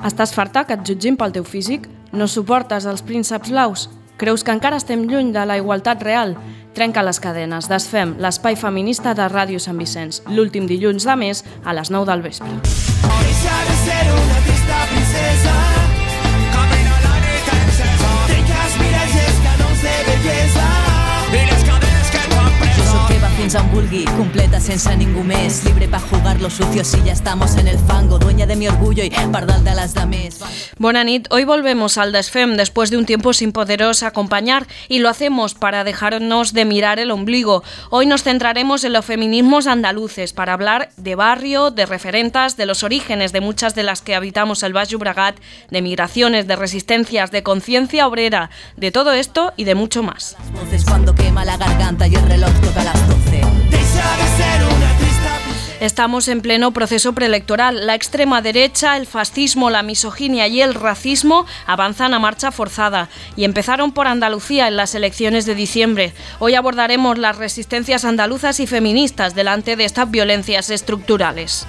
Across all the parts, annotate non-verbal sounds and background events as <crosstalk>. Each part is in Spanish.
Estàs farta que et jutgin pel teu físic? No suportes els prínceps blaus? Creus que encara estem lluny de la igualtat real? Trenca les cadenes, desfem l'espai feminista de Ràdio Sant Vicenç, l'últim dilluns de mes a les 9 del vespre. Deixa de ser una trista princesa fins on vulgui, completa sense ningú més, libre para jugar lo sucio si ya estamos en el fango, dueña de mi orgullo y pardal de las dames. Buena nit, hoy volvemos al Desfem después de un tiempo sin poderos acompañar y lo hacemos para dejarnos de mirar el ombligo. Hoy nos centraremos en los feminismos andaluces para hablar de barrio, de referentas, de los orígenes de muchas de las que habitamos el Valle Bragat, de migraciones, de resistencias, de conciencia obrera, de todo esto y de mucho más. Las voces cuando quema la garganta y el reloj toca las 12. Estamos en pleno proceso preelectoral. La extrema derecha, el fascismo, la misoginia y el racismo avanzan a marcha forzada y empezaron por Andalucía en las elecciones de diciembre. Hoy abordaremos las resistencias andaluzas y feministas delante de estas violencias estructurales.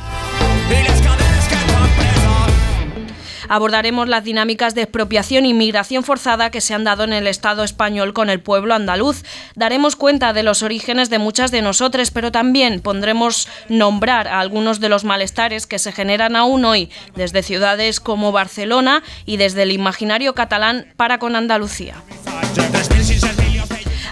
Abordaremos las dinámicas de expropiación y migración forzada que se han dado en el Estado español con el pueblo andaluz. Daremos cuenta de los orígenes de muchas de nosotras, pero también pondremos nombrar a algunos de los malestares que se generan aún hoy desde ciudades como Barcelona y desde el imaginario catalán para con Andalucía.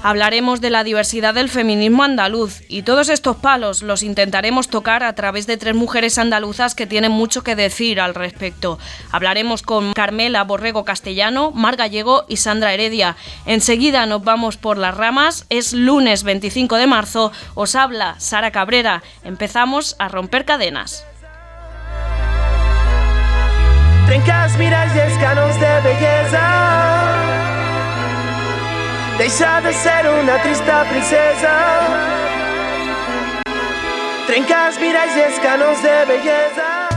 Hablaremos de la diversidad del feminismo andaluz y todos estos palos los intentaremos tocar a través de tres mujeres andaluzas que tienen mucho que decir al respecto. Hablaremos con Carmela Borrego Castellano, Mar Gallego y Sandra Heredia. Enseguida nos vamos por las ramas, es lunes 25 de marzo, os habla Sara Cabrera. Empezamos a romper cadenas. Miras de belleza Deixa de ser una trista princesa. Trencas miralles canos de bellesa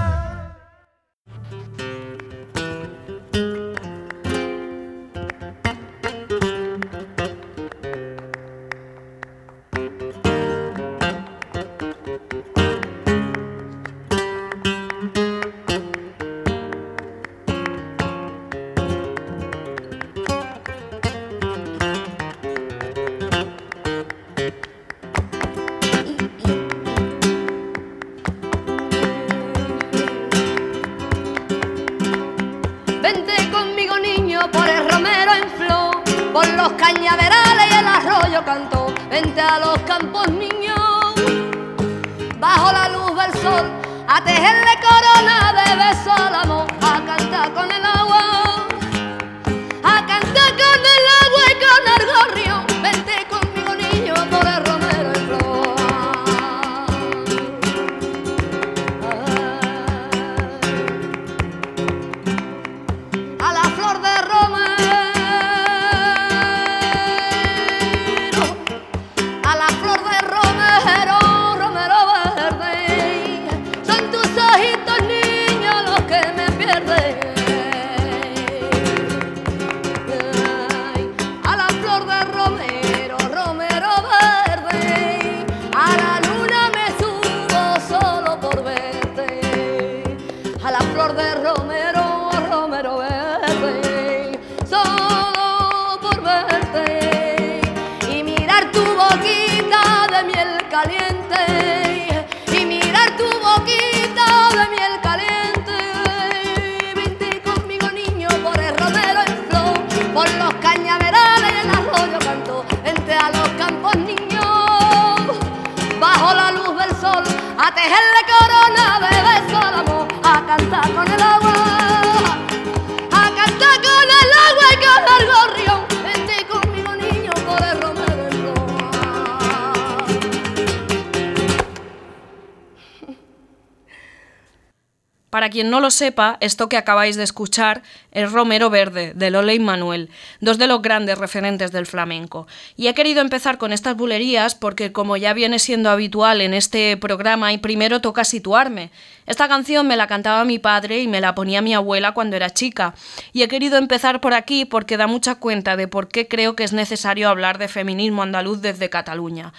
Para quien no lo sepa, esto que acabáis de escuchar es Romero Verde, de Lola y Manuel, dos de los grandes referentes del flamenco. Y he querido empezar con estas bulerías porque, como ya viene siendo habitual en este programa, y primero toca situarme. Esta canción me la cantaba mi padre y me la ponía mi abuela cuando era chica. Y he querido empezar por aquí porque da mucha cuenta de por qué creo que es necesario hablar de feminismo andaluz desde Cataluña.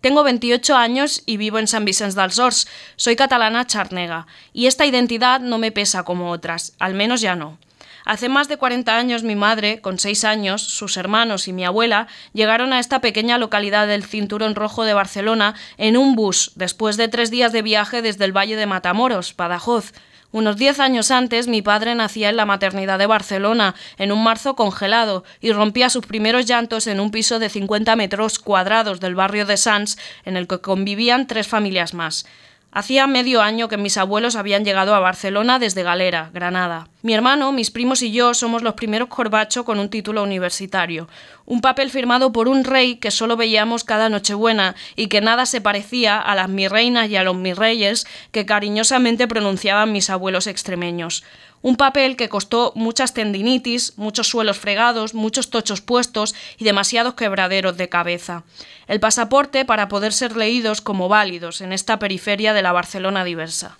Tengo 28 años y vivo en San Vicente dels Horts. Soy catalana charnega y esta identidad no me pesa como otras, al menos ya no. Hace más de 40 años mi madre, con 6 años, sus hermanos y mi abuela llegaron a esta pequeña localidad del Cinturón Rojo de Barcelona en un bus, después de tres días de viaje desde el Valle de Matamoros, Badajoz. Unos diez años antes, mi padre nacía en la maternidad de Barcelona, en un marzo congelado, y rompía sus primeros llantos en un piso de 50 metros cuadrados del barrio de Sants, en el que convivían tres familias más. Hacía medio año que mis abuelos habían llegado a Barcelona desde Galera, Granada. Mi hermano, mis primos y yo somos los primeros corbacho con un título universitario, un papel firmado por un rey que solo veíamos cada Nochebuena y que nada se parecía a las mirreinas y a los mirreyes que cariñosamente pronunciaban mis abuelos extremeños. Un papel que costó muchas tendinitis, muchos suelos fregados, muchos tochos puestos y demasiados quebraderos de cabeza. El pasaporte para poder ser leídos como válidos en esta periferia de la Barcelona diversa.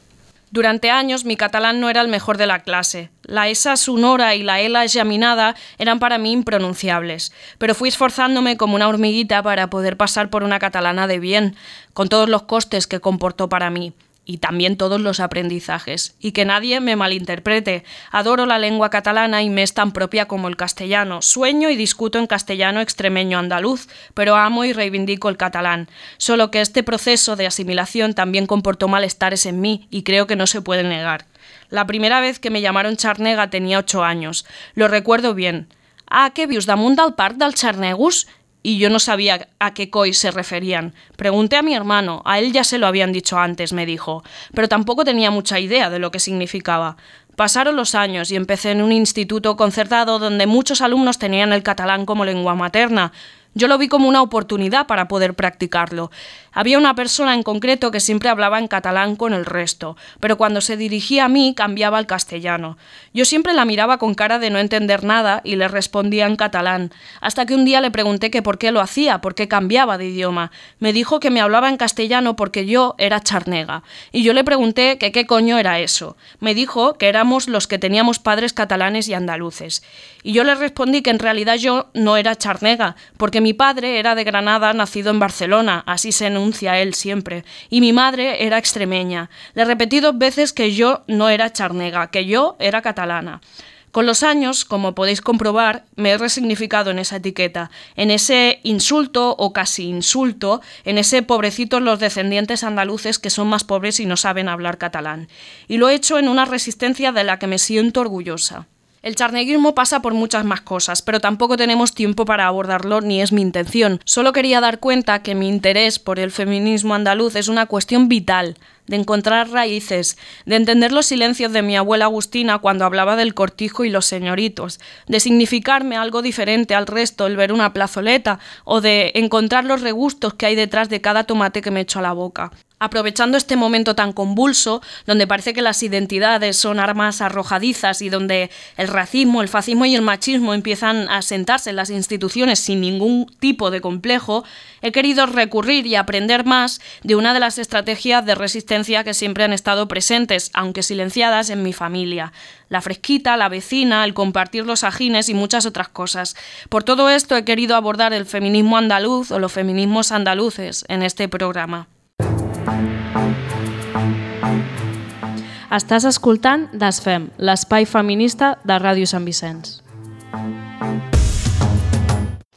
Durante años mi catalán no era el mejor de la clase. La esa sonora y la ela examinada eran para mí impronunciables, pero fui esforzándome como una hormiguita para poder pasar por una catalana de bien, con todos los costes que comportó para mí y también todos los aprendizajes. Y que nadie me malinterprete. Adoro la lengua catalana y me es tan propia como el castellano. Sueño y discuto en castellano extremeño andaluz, pero amo y reivindico el catalán. Solo que este proceso de asimilación también comportó malestares en mí y creo que no se puede negar. La primera vez que me llamaron charnega tenía ocho años. Lo recuerdo bien. Ah, ¿qué vius damunt del parc del Charnegus? Y yo no sabía a qué COI se referían. Pregunté a mi hermano, a él ya se lo habían dicho antes, me dijo, pero tampoco tenía mucha idea de lo que significaba. Pasaron los años y empecé en un instituto concertado donde muchos alumnos tenían el catalán como lengua materna. Yo lo vi como una oportunidad para poder practicarlo. Había una persona en concreto que siempre hablaba en catalán con el resto, pero cuando se dirigía a mí cambiaba al castellano. Yo siempre la miraba con cara de no entender nada y le respondía en catalán, hasta que un día le pregunté que por qué lo hacía, por qué cambiaba de idioma. Me dijo que me hablaba en castellano porque yo era charnega, y yo le pregunté que qué coño era eso. Me dijo que éramos los que teníamos padres catalanes y andaluces. Y yo le respondí que en realidad yo no era charnega, porque mi padre era de Granada, nacido en Barcelona, así se enuncia él siempre, y mi madre era extremeña. Le repetí dos veces que yo no era charnega, que yo era catalana. Con los años, como podéis comprobar, me he resignificado en esa etiqueta, en ese insulto o casi insulto, en ese pobrecito los descendientes andaluces que son más pobres y no saben hablar catalán. Y lo he hecho en una resistencia de la que me siento orgullosa. El charneguismo pasa por muchas más cosas, pero tampoco tenemos tiempo para abordarlo ni es mi intención. Solo quería dar cuenta que mi interés por el feminismo andaluz es una cuestión vital, de encontrar raíces, de entender los silencios de mi abuela Agustina cuando hablaba del cortijo y los señoritos, de significarme algo diferente al resto el ver una plazoleta o de encontrar los regustos que hay detrás de cada tomate que me echo a la boca. Aprovechando este momento tan convulso, donde parece que las identidades son armas arrojadizas y donde el racismo, el fascismo y el machismo empiezan a sentarse en las instituciones sin ningún tipo de complejo, he querido recurrir y aprender más de una de las estrategias de resistencia que siempre han estado presentes, aunque silenciadas, en mi familia. La fresquita, la vecina, el compartir los ajines y muchas otras cosas. Por todo esto he querido abordar el feminismo andaluz o los feminismos andaluces en este programa. Estàs escoltant Desfem, l'espai feminista de Ràdio Sant Vicenç.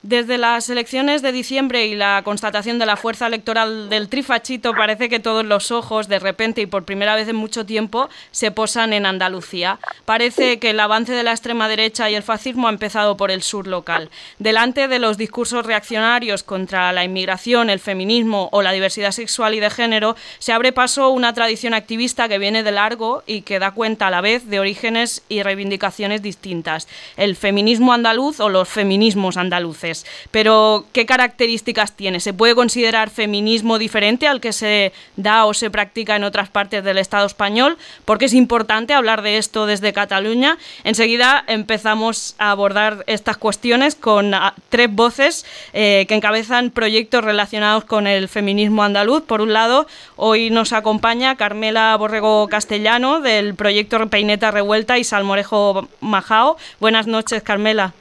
Desde las elecciones de diciembre y la constatación de la fuerza electoral del trifachito, parece que todos los ojos, de repente y por primera vez en mucho tiempo, se posan en Andalucía. Parece que el avance de la extrema derecha y el fascismo ha empezado por el sur local. Delante de los discursos reaccionarios contra la inmigración, el feminismo o la diversidad sexual y de género, se abre paso una tradición activista que viene de largo y que da cuenta a la vez de orígenes y reivindicaciones distintas. El feminismo andaluz o los feminismos andaluces. Pero, ¿qué características tiene? ¿Se puede considerar feminismo diferente al que se da o se practica en otras partes del Estado español? Porque es importante hablar de esto desde Cataluña. Enseguida empezamos a abordar estas cuestiones con ah, tres voces eh, que encabezan proyectos relacionados con el feminismo andaluz. Por un lado, hoy nos acompaña Carmela Borrego Castellano del proyecto Peineta Revuelta y Salmorejo Majao. Buenas noches, Carmela.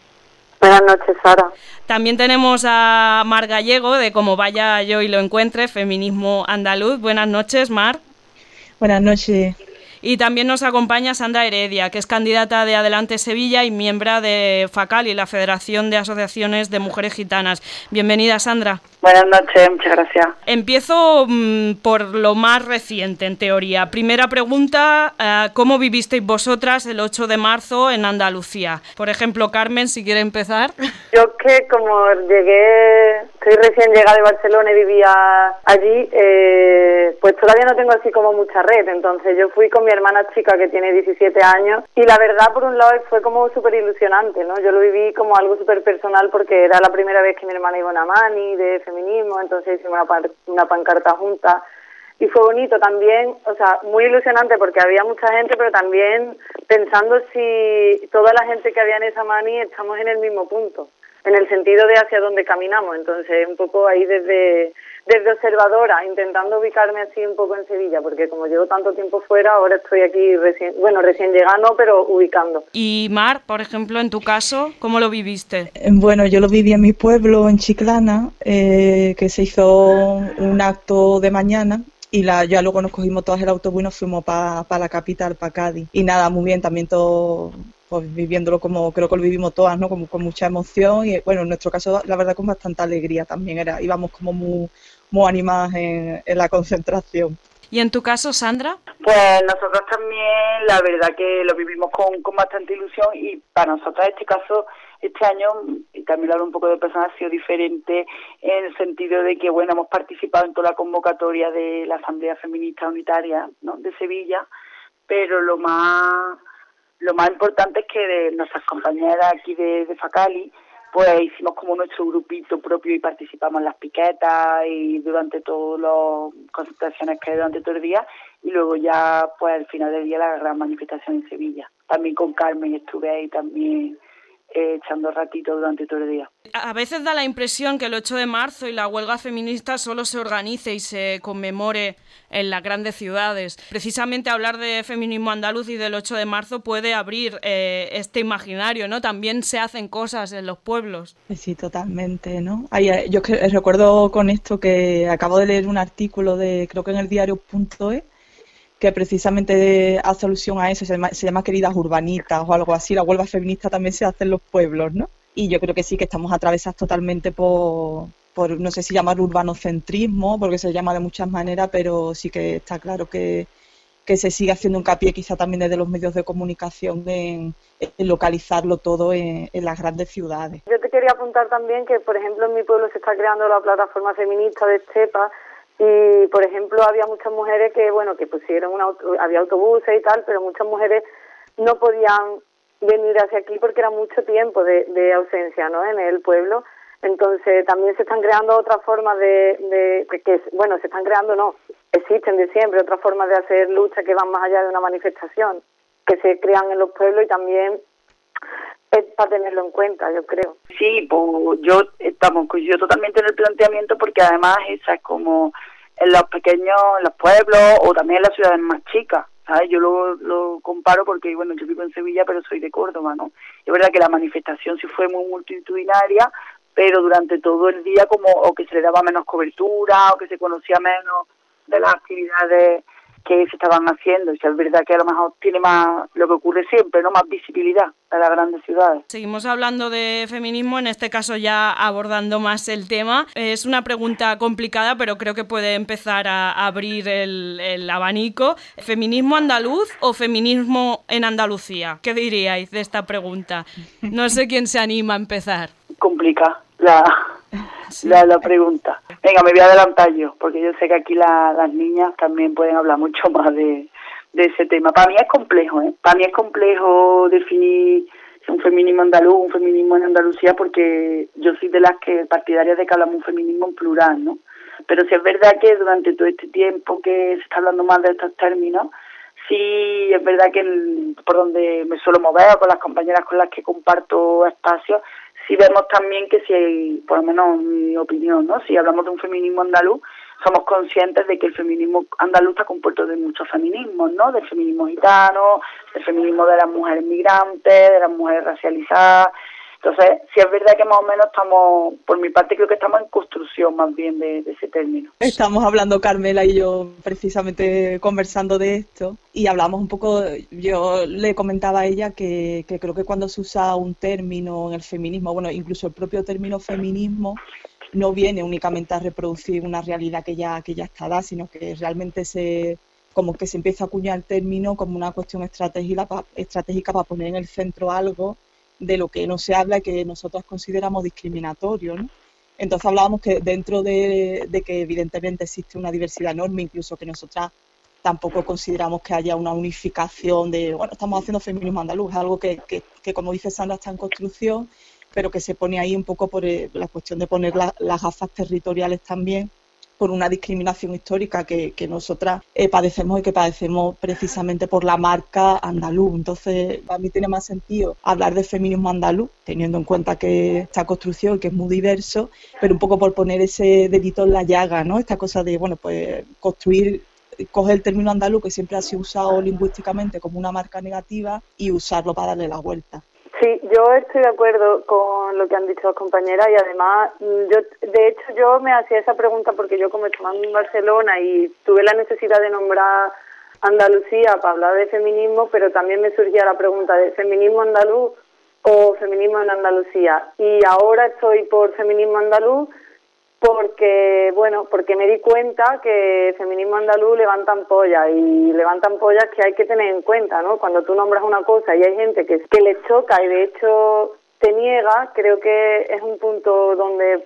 Buenas noches, Sara. También tenemos a Mar Gallego de Como Vaya Yo y Lo Encuentre, Feminismo Andaluz. Buenas noches, Mar. Buenas noches. Y también nos acompaña Sandra Heredia, que es candidata de Adelante Sevilla y miembro de FACAL y la Federación de Asociaciones de Mujeres Gitanas. Bienvenida, Sandra. Buenas noches, muchas gracias. Empiezo mm, por lo más reciente, en teoría. Primera pregunta, eh, ¿cómo vivisteis vosotras el 8 de marzo en Andalucía? Por ejemplo, Carmen, si quiere empezar. <laughs> Yo que como llegué, estoy recién llegada de Barcelona y vivía allí, eh, pues todavía no tengo así como mucha red. Entonces yo fui con mi hermana chica que tiene 17 años y la verdad, por un lado, fue como súper ilusionante, ¿no? Yo lo viví como algo súper personal porque era la primera vez que mi hermana iba a una mani de feminismo, entonces hicimos una, una pancarta junta. Y fue bonito también, o sea, muy ilusionante porque había mucha gente, pero también pensando si toda la gente que había en esa mani estamos en el mismo punto, en el sentido de hacia dónde caminamos, entonces un poco ahí desde desde observadora, intentando ubicarme así un poco en Sevilla, porque como llevo tanto tiempo fuera, ahora estoy aquí recién, bueno, recién llegando, pero ubicando. Y Mar, por ejemplo, en tu caso, ¿cómo lo viviste? Eh, bueno, yo lo viví en mi pueblo, en Chiclana, eh, que se hizo un acto de mañana y la, ya luego nos cogimos todas el autobús y nos fuimos para la capital, para Cádiz. Y nada, muy bien, también todo pues viviéndolo como creo que lo vivimos todas, ¿no? Como con mucha emoción y bueno, en nuestro caso la verdad con bastante alegría también era, íbamos como muy, muy animadas en, la concentración. ¿Y en tu caso, Sandra? Pues nosotros también, la verdad que lo vivimos con, con bastante ilusión y para nosotros este caso, este año, y también hablo un poco de personas, ha sido diferente en el sentido de que, bueno, hemos participado en toda la convocatoria de la Asamblea Feminista Unitaria ¿no? de Sevilla, pero lo más lo más importante es que de nuestras compañeras aquí de, de Facali, pues hicimos como nuestro grupito propio y participamos en las piquetas y durante todas las concentraciones que hay durante todo el día y luego ya pues al final del día la gran manifestación en Sevilla. También con Carmen estuve ahí también eh, echando ratito durante todo el día. A veces da la impresión que el 8 de marzo y la huelga feminista solo se organice y se conmemore en las grandes ciudades. Precisamente hablar de feminismo andaluz y del 8 de marzo puede abrir eh, este imaginario, ¿no? También se hacen cosas en los pueblos. Sí, totalmente, ¿no? Eh, yo recuerdo con esto que acabo de leer un artículo de, creo que en el diario.es, que precisamente hace alusión a eso, se llama, Queridas Urbanitas o algo así, la huelga feminista también se hace en los pueblos, ¿no? Y yo creo que sí, que estamos atravesadas totalmente por, por no sé si llamarlo urbanocentrismo, porque se llama de muchas maneras, pero sí que está claro que, que se sigue haciendo hincapié quizá también desde los medios de comunicación en, localizarlo todo en, en, las grandes ciudades. Yo te quería apuntar también que, por ejemplo, en mi pueblo se está creando la plataforma feminista de Estepa, y, por ejemplo, había muchas mujeres que, bueno, que pusieron, un había autobuses y tal, pero muchas mujeres no podían venir hacia aquí porque era mucho tiempo de, de ausencia, ¿no?, en el pueblo. Entonces, también se están creando otras formas de, de que, bueno, se están creando, no, existen de siempre otras formas de hacer lucha que van más allá de una manifestación, que se crean en los pueblos y también es para tenerlo en cuenta, yo creo. Sí, pues yo estamos yo totalmente en el planteamiento porque además esa es como en los pequeños, en los pueblos o también en las ciudades más chicas. ¿sabes? Yo lo, lo comparo porque, bueno, yo vivo en Sevilla, pero soy de Córdoba, ¿no? Es verdad que la manifestación sí fue muy multitudinaria, pero durante todo el día como o que se le daba menos cobertura o que se conocía menos de las actividades que se estaban haciendo. Y es verdad que a lo mejor tiene más, lo que ocurre siempre, ¿no? Más visibilidad a las grandes ciudades. Seguimos hablando de feminismo, en este caso ya abordando más el tema. Es una pregunta complicada, pero creo que puede empezar a abrir el, el abanico. ¿Feminismo andaluz o feminismo en Andalucía? ¿Qué diríais de esta pregunta? No sé quién se anima a empezar. Complica la, la, la, pregunta. Venga, me voy a adelantar yo, porque yo sé que aquí las niñas también pueden hablar mucho <laughs> más de, ese tema. Para mí es complejo, ¿eh? Para mí es complejo definir un feminismo andaluz, un feminismo en Andalucía, porque yo soy de las que partidarias de que hablamos un feminismo en plural, ¿no? Pero sí es verdad que durante todo este tiempo que se está hablando más de estos términos, sí es verdad que por donde me suelo mover, con las compañeras con las que comparto espacios, y vemos también que si por lo menos mi opinión, ¿no? Si hablamos de un feminismo andaluz, somos conscientes de que el feminismo andaluz está compuesto de muchos feminismos, ¿no? Del feminismo gitano, del feminismo de las mujeres migrantes, de las mujeres racializadas, Entonces, si es verdad que más o menos estamos, por mi parte creo que estamos en construcción más bien de, ese término. Estamos hablando Carmela y yo precisamente conversando de esto y hablamos un poco, yo le comentaba a ella que, que creo que cuando se usa un término en el feminismo, bueno, incluso el propio término feminismo, no viene únicamente a reproducir una realidad que ya, que ya está dada, sino que realmente se como que se empieza a acuñar el término como una cuestión estratégica, estratégica para poner en el centro algo de lo que no se habla y que nosotros consideramos discriminatorio. ¿no? Entonces hablábamos que dentro de, que evidentemente existe una diversidad enorme, incluso que nosotras tampoco consideramos que haya una unificación de, bueno, estamos haciendo feminismo andaluz, algo que, que, como dice Sandra, está en construcción, pero que se pone ahí un poco por eh, la cuestión de poner las gafas territoriales también por una discriminación histórica que, nosotras eh, padecemos y que padecemos precisamente por la marca andaluz. Entonces, para mí tiene más sentido hablar de feminismo andaluz, teniendo en cuenta que esta construcción, que es muy diverso, pero un poco por poner ese dedito en la llaga, ¿no? Esta cosa de, bueno, pues construir coger el término andaluz que siempre ha sido usado lingüísticamente como una marca negativa y usarlo para darle la vuelta. Sí, yo estoy de acuerdo con lo que han dicho las compañeras y además, mm, yo de hecho yo me hacía esa pregunta porque yo como estaba en Barcelona y tuve la necesidad de nombrar Andalucía para hablar de feminismo, pero también me surgía la pregunta de feminismo andaluz o feminismo en Andalucía. Y ahora estoy por feminismo andaluz porque bueno porque me di cuenta que feminismo andaluz levantan pollas y levantan pollas que hay que tener en cuenta no cuando tú nombras una cosa y hay gente que, que le choca y de hecho te niega creo que es un punto donde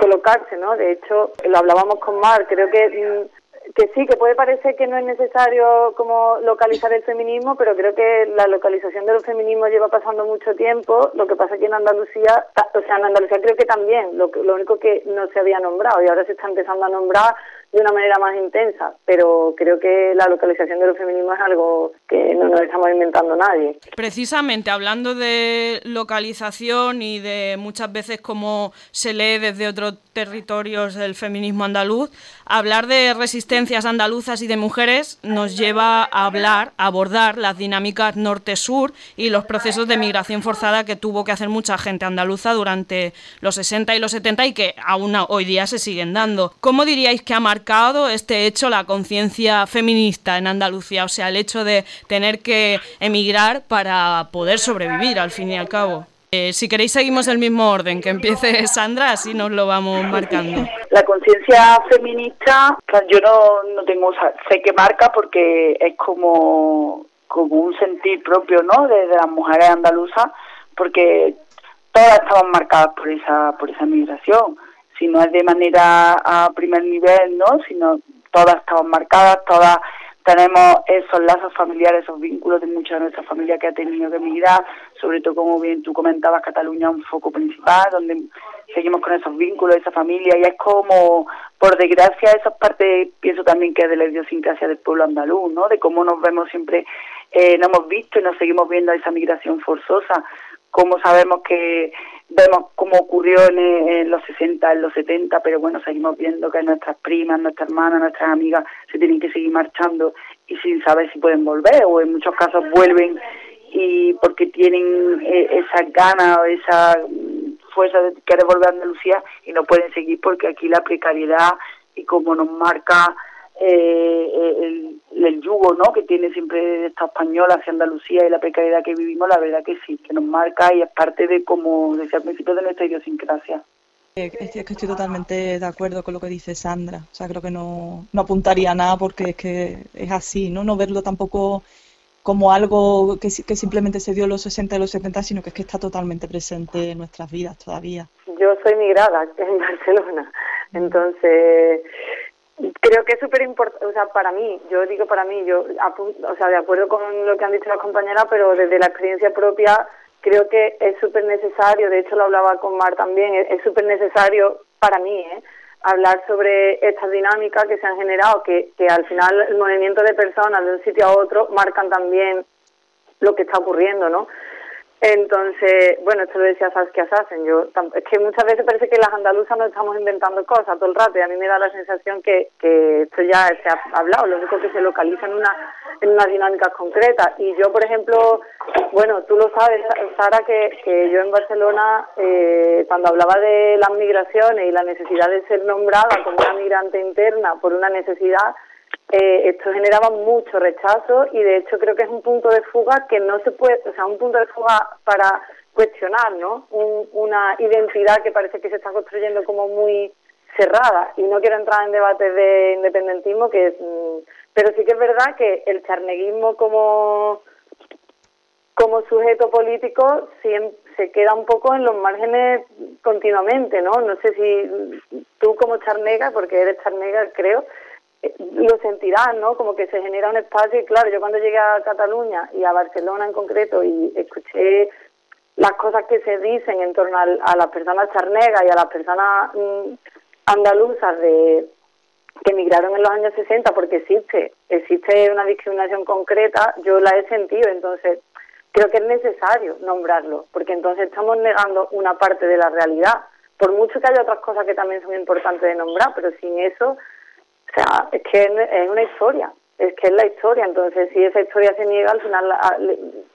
colocarse no de hecho lo hablábamos con Mar creo que mm, que sí, que puede parecer que no es necesario como localizar el feminismo, pero creo que la localización de los feminismos lleva pasando mucho tiempo. Lo que pasa que en Andalucía, o sea, en Andalucía creo que también, lo, lo único que no se había nombrado y ahora se está empezando a nombrar de una manera más intensa, pero creo que la localización de los feminismos es algo que no nos estamos inventando nadie. Precisamente hablando de localización y de muchas veces cómo se lee desde otros territorios el feminismo andaluz, hablar de resistencias andaluzas y de mujeres nos lleva a hablar, a abordar las dinámicas norte-sur y los procesos de migración forzada que tuvo que hacer mucha gente andaluza durante los 60 y los 70 y que aún hoy día se siguen dando. ¿Cómo diríais que ha marcado este hecho la conciencia feminista en Andalucía? O sea, el hecho de tener que emigrar para poder sobrevivir al fin y al cabo. Eh, si queréis seguimos el mismo orden, que empiece <laughs> Sandra, así nos lo vamos marcando. La conciencia feminista, yo no, no tengo, sé que marca porque es como, como un sentir propio, ¿no? De, las mujeres andaluzas, porque todas estaban marcadas por esa, por esa migración. Si no es de manera a primer nivel, ¿no? Sino todas estaban marcadas, todas tenemos esos lazos familiares, esos vínculos de mucha de nuestra familia que ha tenido que emigrar, sobre todo como bien tú comentabas, Cataluña es un foco principal, donde seguimos con esos vínculos, esa familia, y es como, por desgracia, esa parte, pienso también que es de la idiosincrasia del pueblo andaluz, ¿no? De cómo nos vemos siempre, eh, no hemos visto y nos seguimos viendo esa migración forzosa, cómo sabemos que vemos cómo ocurrió en, los 60, en los 70, pero bueno, seguimos viendo que nuestras primas, nuestras hermanas, nuestras amigas se tienen que seguir marchando y sin saber si pueden volver o en muchos casos vuelven y porque tienen eh, esa gana o esa fuerza de querer volver a Andalucía y no pueden seguir porque aquí la precariedad y como nos marca eh, el, el, yugo ¿no? que tiene siempre esta española hacia Andalucía y la precariedad que vivimos, la verdad que sí, que nos marca y es parte de, como decía al principio, de nuestra idiosincrasia. Eh, es que estoy totalmente de acuerdo con lo que dice Sandra. O sea, creo que no, no apuntaría a nada porque es que es así, ¿no? No verlo tampoco como algo que, que simplemente se dio en los 60 y los 70, sino que es que está totalmente presente en nuestras vidas todavía. Yo soy migrada en Barcelona, entonces Creo que es súper importante, o sea, para mí, yo digo para mí, yo, o sea, de acuerdo con lo que han dicho las compañeras, pero desde la experiencia propia, creo que es súper necesario, de hecho lo hablaba con Mar también, es súper necesario para mí, ¿eh? hablar sobre estas dinámicas que se han generado, que, que al final el movimiento de personas de un sitio a otro marcan también lo que está ocurriendo, ¿no? Entonces, bueno, esto lo decía Saskia Sassen, yo, es que muchas veces parece que las andaluzas no estamos inventando cosas todo el rato y a mí me da la sensación que, que esto ya se ha hablado, lo único que se localiza en una, en unas dinámicas concretas. Y yo, por ejemplo, bueno, tú lo sabes, Sara, que, que yo en Barcelona, eh, cuando hablaba de las migraciones y la necesidad de ser nombrada como una migrante interna por una necesidad, eh, esto generaba mucho rechazo y de hecho creo que es un punto de fuga que no se puede, o sea, un punto de fuga para cuestionar, ¿no? una identidad que parece que se está construyendo como muy cerrada y no quiero entrar en debates de independentismo que mm, pero sí que es verdad que el charneguismo como como sujeto político se queda un poco en los márgenes continuamente, ¿no? No sé si tú como charnega, porque eres charnega, creo, lo sentirás, ¿no? Como que se genera un espacio y claro, yo cuando llegué a Cataluña y a Barcelona en concreto y escuché las cosas que se dicen en torno a, las personas charnegas y a las personas mm, andaluzas de que emigraron en los años 60 porque existe, existe una discriminación concreta, yo la he sentido, entonces creo que es necesario nombrarlo, porque entonces estamos negando una parte de la realidad, por mucho que haya otras cosas que también son importantes de nombrar, pero sin eso o sea, es que es una historia, es que es la historia, entonces si esa historia se niega, al final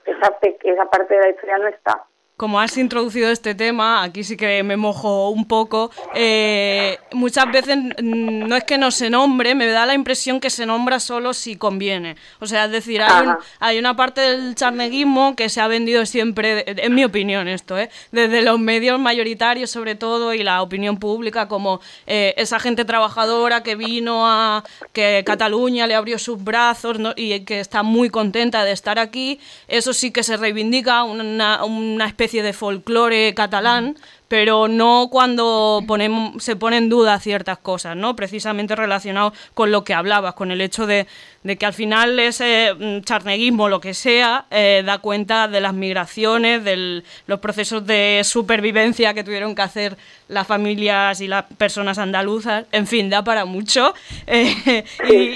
esa, esa parte de la historia no está como has introducido este tema, aquí sí que me mojo un poco, eh, muchas veces no es que no se nombre, me da la impresión que se nombra solo si conviene. O sea, es decir, hay, hay una parte del charneguismo que se ha vendido siempre, en mi opinión esto, ¿eh? desde los medios mayoritarios sobre todo y la opinión pública, como eh, esa gente trabajadora que vino a que Cataluña le abrió sus brazos y que está muy contenta de estar aquí, eso sí que se reivindica una, una especie especie de folclore catalán, pero no cuando ponemos, se pone en duda ciertas cosas, ¿no? Precisamente relacionado con lo que hablabas, con el hecho de, de que al final ese mm, charneguismo, lo que sea, eh, da cuenta de las migraciones, de los procesos de supervivencia que tuvieron que hacer las familias y las personas andaluzas. En fin, da para mucho. <laughs> Eh,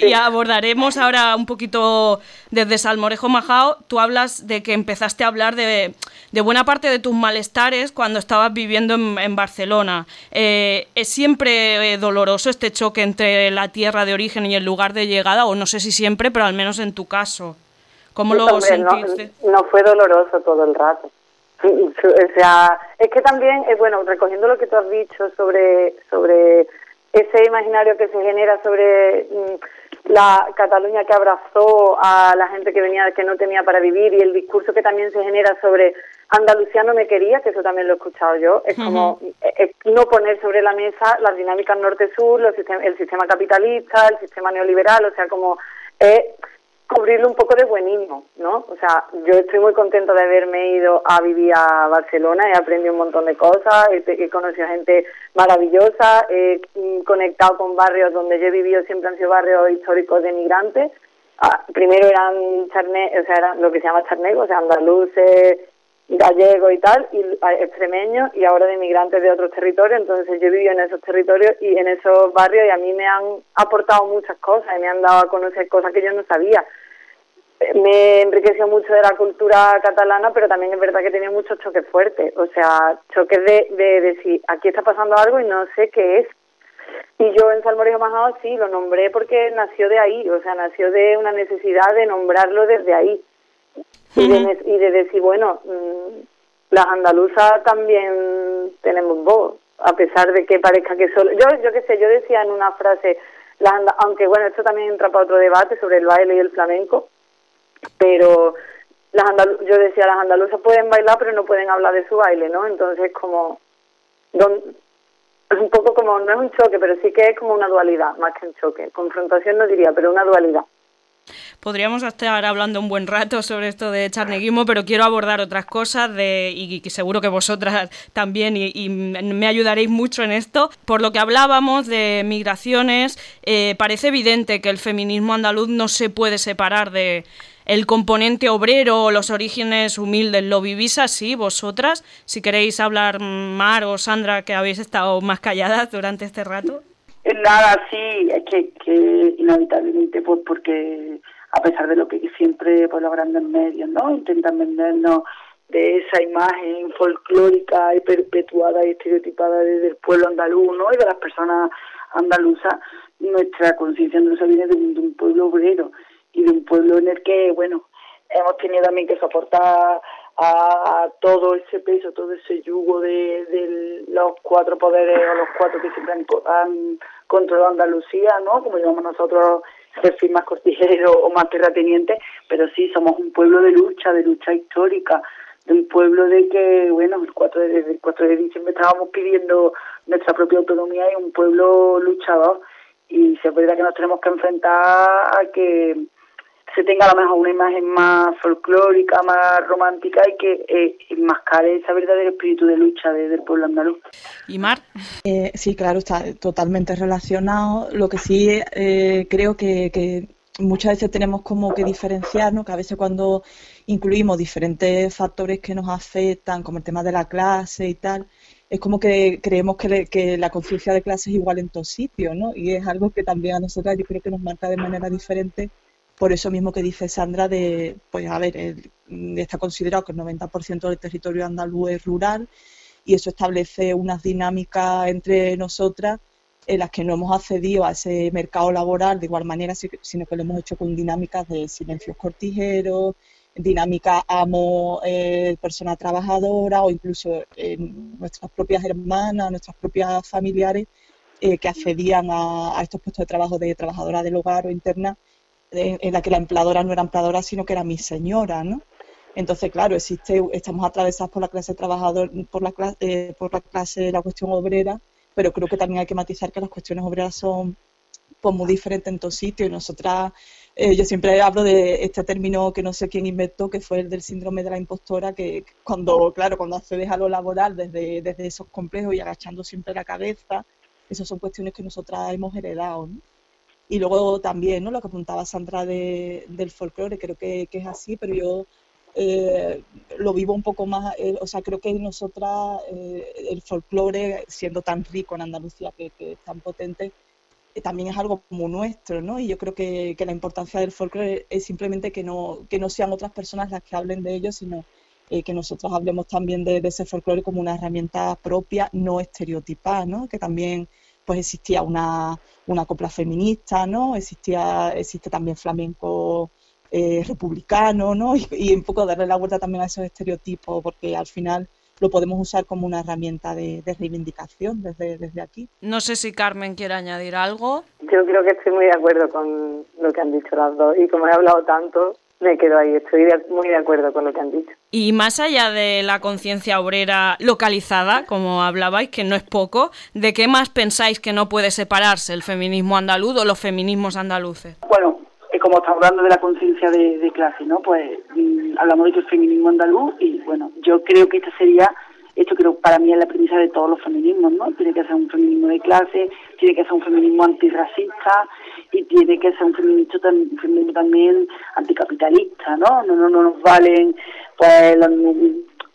y, abordaremos ahora un poquito desde Salmorejo Majao. Tú hablas de que empezaste a hablar de, de buena parte de tus malestares cuando estabas viviendo en, Barcelona. Eh, ¿Es siempre doloroso este choque entre la tierra de origen y el lugar de llegada? O no sé si siempre, pero al menos en tu caso. ¿Cómo lo sentiste? No, fue doloroso todo el rato. <laughs> O sea, es que también, eh, bueno, recogiendo lo que tú has dicho sobre, sobre ese imaginario que se genera sobre mm, la Cataluña que abrazó a la gente que venía, que no tenía para vivir y el discurso que también se genera sobre Andalucía no me quería, que eso también lo he escuchado yo, es como eh, no poner sobre la mesa las dinámicas norte-sur, el sistema capitalista, el sistema neoliberal, o sea, como es cubrirlo un poco de buenismo, ¿no? O sea, yo estoy muy contenta de haberme ido a vivir a Barcelona, he aprendido un montón de cosas, he, conocido gente maravillosa, he conectado con barrios donde yo he vivido, siempre han sido barrios históricos de migrantes. Ah, primero eran charne, o sea, eran lo que se llama charnego, o sea, andaluces, gallego y tal, y extremeños, y ahora de inmigrantes de otros territorios, entonces yo vivo en esos territorios y en esos barrios y a mí me han aportado muchas cosas y me han dado a conocer cosas que yo no sabía. Me enriqueció mucho de la cultura catalana, pero también es verdad que tenía muchos choques fuertes, o sea, choques de, de decir, aquí está pasando algo y no sé qué es. Y yo en Salmorejo Majao sí, lo nombré porque nació de ahí, o sea, nació de una necesidad de nombrarlo desde ahí y, de, decir, bueno, mm, las andaluzas también tenemos voz, a pesar de que parezca que solo... Yo, yo qué sé, yo decía en una frase, las aunque bueno, esto también entra para otro debate sobre el baile y el flamenco, pero las yo decía, las andaluzas pueden bailar, pero no pueden hablar de su baile, ¿no? Entonces, como... es un poco como, no es un choque, pero sí que es como una dualidad, más que un choque. Confrontación no diría, pero una dualidad. Podríamos estar hablando un buen rato sobre esto de charneguismo, pero quiero abordar otras cosas de, y, que seguro que vosotras también y, me ayudaréis mucho en esto. Por lo que hablábamos de migraciones, eh, parece evidente que el feminismo andaluz no se puede separar de el componente obrero o los orígenes humildes. ¿Lo vivís así vosotras? Si queréis hablar, Mar o Sandra, que habéis estado más calladas durante este rato. Nada, sí, es que, que inevitablemente, pues porque a pesar de lo que siempre pues, los grandes medios no intentan vendernos de esa imagen folclórica y perpetuada y estereotipada desde el pueblo andaluz ¿no? y de las personas andaluzas, nuestra conciencia andaluza viene de un, pueblo obrero y de un pueblo en el que, bueno, hemos tenido también que soportar a, todo ese peso, todo ese yugo de, de, los cuatro poderes o los cuatro que siempre han, controlado Andalucía, ¿no? Como llamamos nosotros, perfil más cortijero o más terrateniente, pero sí, somos un pueblo de lucha, de lucha histórica, del pueblo de que, bueno, el 4 de, el 4 de diciembre estábamos pidiendo nuestra propia autonomía y un pueblo luchador. Y si es verdad que nos tenemos que enfrentar a que se tenga a lo mejor una imagen más folclórica, más romántica y que eh, enmascare ese verdadero espíritu de lucha del pueblo andaluz. ¿Y Mar? Eh, sí, claro, está totalmente relacionado. Lo que sí eh, creo que, que muchas veces tenemos como que diferenciarnos, que a veces cuando incluimos diferentes factores que nos afectan, como el tema de la clase y tal, es como que creemos que, la conciencia de clase es igual en todos sitios, ¿no? Y es algo que también a nosotras yo creo que nos marca de manera diferente, por eso mismo que dice Sandra de, pues a ver, está considerado que el 90% del territorio andaluz es rural y eso establece unas dinámicas entre nosotras en las que no hemos accedido a ese mercado laboral de igual manera, sino que lo hemos hecho con dinámicas de silencios cortijeros, dinámica amo eh, persona trabajadora o incluso nuestras propias hermanas, nuestras propias familiares eh, que accedían a, estos puestos de trabajo de trabajadora del hogar o interna, en, la que la empleadora no era empleadora, sino que era mi señora, ¿no? Entonces, claro, existe, estamos atravesados por la clase trabajadora, por la clase, eh, por la clase, la cuestión obrera, pero creo que también hay que matizar que las cuestiones obreras son pues, muy diferentes en todos sitios nosotras eh, yo siempre hablo de este término que no sé quién inventó, que fue el del síndrome de la impostora, que cuando, claro, cuando accedes a lo laboral desde, desde esos complejos y agachando siempre la cabeza, esas son cuestiones que nosotras hemos heredado, ¿no? Y luego también, ¿no? Lo que apuntaba Sandra de, del folclore, creo que, que, es así, pero yo eh, lo vivo un poco más, eh, o sea, creo que nosotras, el folclore, siendo tan rico en Andalucía, que, que es tan potente, también es algo como nuestro, ¿no? Y yo creo que, la importancia del folclore es simplemente que no, que no sean otras personas las que hablen de ello, sino eh, que nosotros hablemos también de, ese folclore como una herramienta propia, no estereotipada, ¿no? Que también pues existía una, una copla feminista, ¿no? Existía, existe también flamenco eh, republicano, ¿no? Y, y un poco darle la vuelta también a esos estereotipos, porque al final lo podemos usar como una herramienta de, reivindicación desde, desde aquí. No sé si Carmen quiere añadir algo. Yo creo que estoy muy de acuerdo con lo que han dicho las dos y como he hablado tanto, me quedo ahí, estoy muy de acuerdo con lo que han dicho. Y más allá de la conciencia obrera localizada, como hablabais, que no es poco, ¿de qué más pensáis que no puede separarse el feminismo andaluz o los feminismos andaluces? Bueno, como estamos hablando de la conciencia de, clase, ¿no? Pues mm, hablamos de que el feminismo andaluz y bueno, yo creo que esta sería, esto creo para mí es la premisa de todos los feminismos, ¿no? Tiene que ser un feminismo de clase, tiene que ser un feminismo antirracista y tiene que ser un feminismo, feminismo también anticapitalista, ¿no? No, no, no nos valen pues los,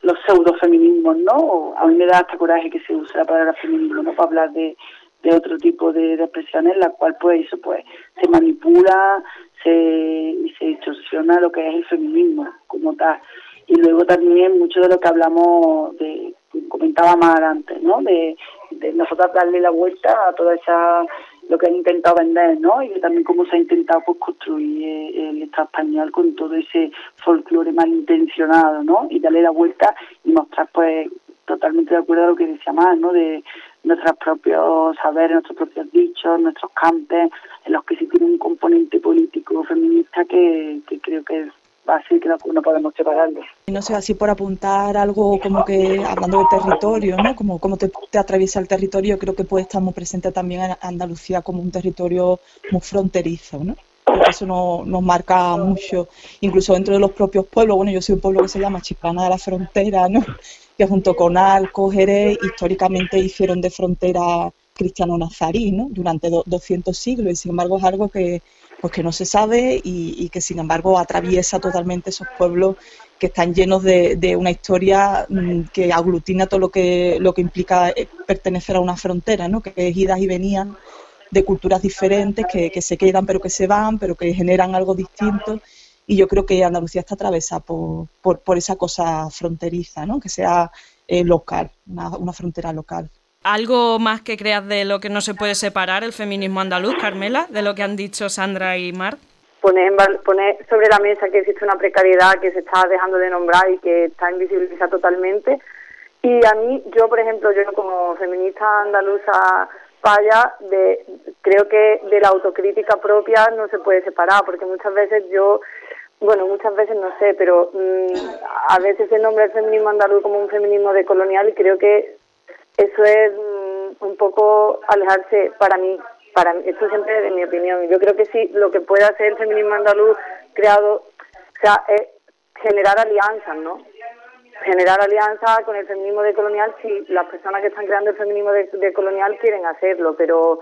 los pseudo-feminismos, ¿no? A mí me da hasta coraje que se use la palabra feminismo, ¿no? Para hablar de, de otro tipo de, de expresiones, la cual pues eso pues se manipula, se, y se distorsiona lo que es el feminismo como tal. Y luego también mucho de lo que hablamos, de comentaba más adelante, ¿no? De, de nosotros darle la vuelta a toda esa lo que han intentado vender, ¿no? Y también cómo se ha intentado pues, construir el Estado español con todo ese folclore malintencionado, ¿no? Y darle la vuelta y mostrar, pues, totalmente de acuerdo a lo que decía más, ¿no? De nuestros propios saberes, nuestros propios dichos, nuestros campes, en los que sí tiene un componente político feminista que, creo que va a ser que no, podemos separarlo. Y no sé, así por apuntar algo como que, hablando de territorio, ¿no? Como cómo te, atraviesa el territorio, creo que puede estar muy presente también en Andalucía como un territorio muy fronterizo, ¿no? Porque eso nos marca mucho, incluso dentro de los propios pueblos. Bueno, yo soy un pueblo que se llama Chiclana de la Frontera, ¿no? que junto con Alco, Jerez, históricamente hicieron de frontera cristiano-nazarí ¿no? durante 200 siglos y sin embargo es algo que, pues que no se sabe y, que sin embargo atraviesa totalmente esos pueblos que están llenos de, una historia mm, que aglutina todo lo que, lo que implica eh, pertenecer a una frontera, ¿no? que es idas y venían de culturas diferentes que, que se quedan pero que se van, pero que generan algo distinto y yo creo que Andalucía está atravesada por, por, esa cosa fronteriza, ¿no? que sea eh, local, una, frontera local. ¿Algo más que creas de lo que no se puede separar el feminismo andaluz, Carmela, de lo que han dicho Sandra y Mar? Poner, sobre la mesa que existe una precariedad que se está dejando de nombrar y que está invisibilizada totalmente. Y a mí, yo por ejemplo, yo como feminista andaluza falla de creo que de la autocrítica propia no se puede separar porque muchas veces yo bueno muchas veces no sé pero mm, a veces se nombra el feminismo andaluz como un feminismo decolonial y creo que eso es mm, un poco alejarse para mí para esto siempre de mi opinión. Yo creo que sí lo que puede hacer el feminismo andaluz creado o sea es generar alianzas no generar alianza con el feminismo decolonial si las personas que están creando el feminismo decolonial quieren hacerlo, pero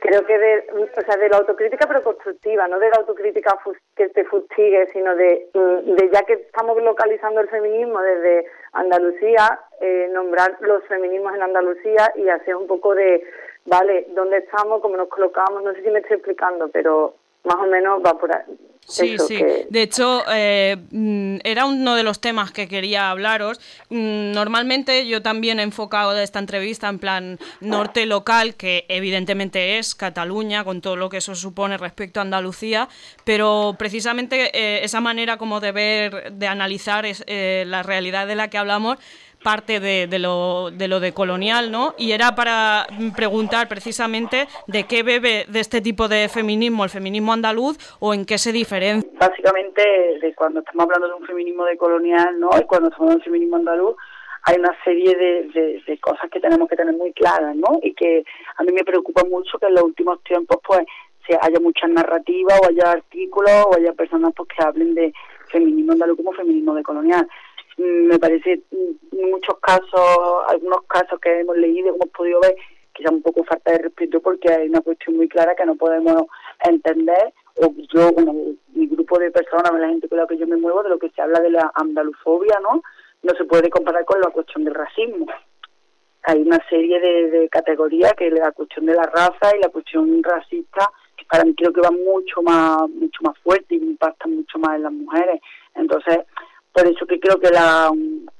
creo que de, o sea, de la autocrítica pero constructiva, no de la autocrítica que te fustigue, sino de, de ya que estamos localizando el feminismo desde Andalucía, eh, nombrar los feminismos en Andalucía y hacer un poco de, vale, ¿dónde estamos? ¿Cómo nos colocamos? No sé si me estoy explicando, pero más o menos va por ahí. Sí, sí. De hecho, eh, mm, era uno de los temas que quería hablaros. Mm, normalmente yo también he enfocado esta entrevista en plan norte local, que evidentemente es Cataluña, con todo lo que eso supone respecto a Andalucía, pero precisamente eh, esa manera como de ver, de analizar es, eh, la realidad de la que hablamos, parte de, de, lo, de lo de colonial, ¿no? Y era para preguntar precisamente de qué bebe de este tipo de feminismo el feminismo andaluz o en qué se diferencia. Básicamente, de cuando estamos hablando de un feminismo de colonial, ¿no? Y cuando estamos hablando de un feminismo andaluz, hay una serie de, cosas que tenemos que tener muy claras, ¿no? Y que a mí me preocupa mucho que en los últimos tiempos, pues, se haya muchas narrativas o haya artículos o haya personas pues, que hablen de feminismo andaluz como feminismo de colonial me parece en muchos casos, algunos casos que hemos leído, hemos podido ver, es un poco falta de respeto porque hay una cuestión muy clara que no podemos entender, o yo, mi grupo de personas, la gente con la que yo me muevo, de lo que se habla de la andalufobia, ¿no? No se puede comparar con la cuestión del racismo. Hay una serie de, de categorías que la cuestión de la raza y la cuestión racista, que para mí creo que va mucho más, mucho más fuerte y impacta mucho más en las mujeres. Entonces, por eso que creo que la,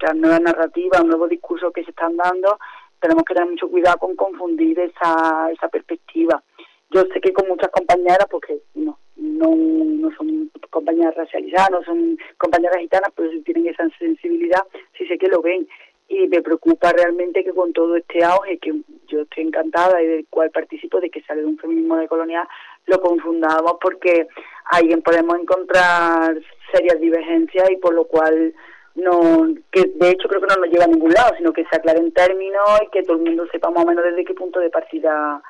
la nueva narrativa, un nuevo discurso que se están dando, tenemos que tener mucho cuidado con confundir esa, esa perspectiva. Yo sé que con muchas compañeras, porque no, no, no son compañeras racializadas, no son compañeras gitanas, pero si tienen esa sensibilidad, sí sé que lo ven. Y me preocupa realmente que con todo este auge, que yo estoy encantada y del cual participo, de que sale de un feminismo de colonial, lo confundamos porque ahí podemos encontrar serias divergencias y por lo cual no que de hecho creo que no nos lleva a ningún lado, sino que se aclaren términos y que todo el mundo sepa más o menos desde qué punto de partida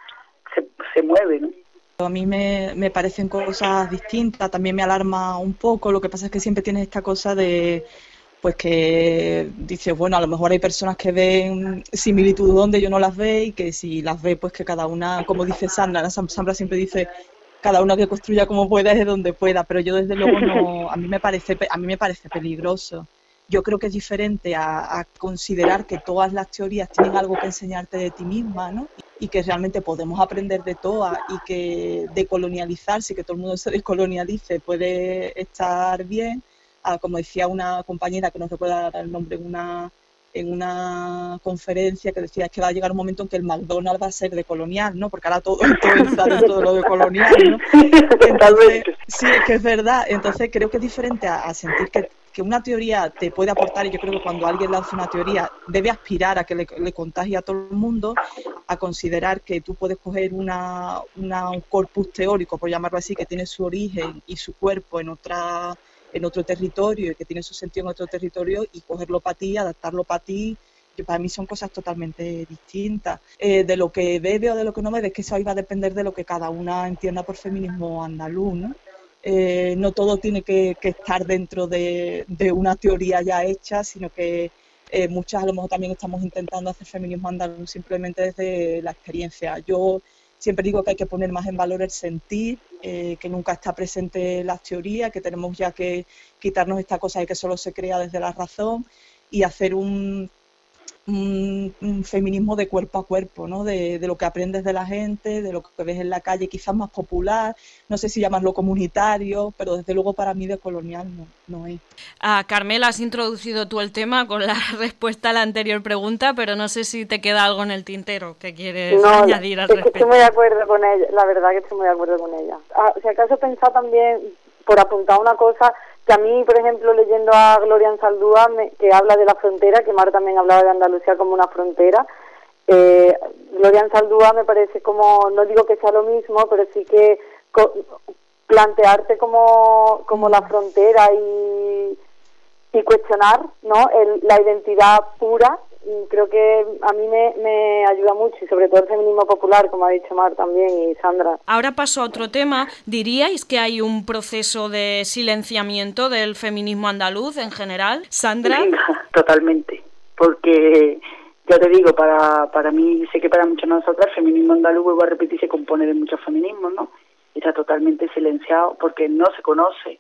se, se mueve, ¿no? A mí me, me parecen cosas distintas, también me alarma un poco, lo que pasa es que siempre tienes esta cosa de, pues que dices, bueno, a lo mejor hay personas que ven similitudes donde yo no las ve y que si las ve, pues que cada una, como dice Sandra, Sandra siempre dice cada uno que construya como pueda desde donde pueda, pero yo desde luego no, a mí me parece, a mí me parece peligroso. Yo creo que es diferente a, considerar que todas las teorías tienen algo que enseñarte de ti misma, ¿no? Y que realmente podemos aprender de todas y que decolonializarse, que todo el mundo se descolonialice puede estar bien. Ah, como decía una compañera que no recuerda el nombre en una en una conferencia que decía que va a llegar un momento en que el McDonald's va a ser de colonial, ¿no? Porque ahora todo, todo está dentro de lo de colonial, ¿no? sí, es que es verdad. Entonces creo que es diferente a, sentir que, que, una teoría te puede aportar, y yo creo que cuando alguien lanza una teoría debe aspirar a que le, le contagie a todo el mundo, a considerar que tú puedes coger una, una, un corpus teórico, por llamarlo así, que tiene su origen y su cuerpo en otra en otro territorio y que tiene su sentido en otro territorio y cogerlo para ti, adaptarlo para ti, que para mí son cosas totalmente distintas. Eh, de lo que bebe o de lo que no bebe, es que eso iba a depender de lo que cada una entienda por feminismo andaluz, ¿no? Eh, no todo tiene que, estar dentro de, una teoría ya hecha, sino que eh, muchas a lo mejor también estamos intentando hacer feminismo andaluz simplemente desde la experiencia. Yo Siempre digo que hay que poner más en valor el sentir, eh, que nunca está presente la teoría, que tenemos ya que quitarnos esta cosa de que solo se crea desde la razón y hacer un, un, feminismo de cuerpo a cuerpo, ¿no? De, lo que aprendes de la gente, de lo que ves en la calle, quizás más popular, no sé si llamarlo comunitario, pero desde luego para mí de colonial no, no es. Ah, Carmela, has introducido tú el tema con la <laughs> respuesta a la anterior pregunta, pero no sé si te queda algo en el tintero que quieres añadir al respecto. estoy muy de acuerdo con ella, la verdad que estoy muy de acuerdo con ella. Ah, si acaso pensar también, por apuntar una cosa, que a mí, por ejemplo, leyendo a Gloria Saldúa, que habla de la frontera, que Mar también hablaba de Andalucía como una frontera, eh, Gloria Saldúa me parece como, no digo que sea lo mismo, pero sí que plantearte como, como la frontera y, y cuestionar ¿no? la identidad pura creo que a mí me, ayuda mucho y sobre todo el feminismo popular, como ha dicho Mar también y Sandra. Ahora paso a otro tema. ¿Diríais que hay un proceso de silenciamiento del feminismo andaluz en general? Sandra. totalmente, porque ya te digo, para, para mí, sé que para muchas de nosotras el feminismo andaluz, vuelvo a repetir, se compone de muchos feminismos, ¿no? Está totalmente silenciado porque no se conoce,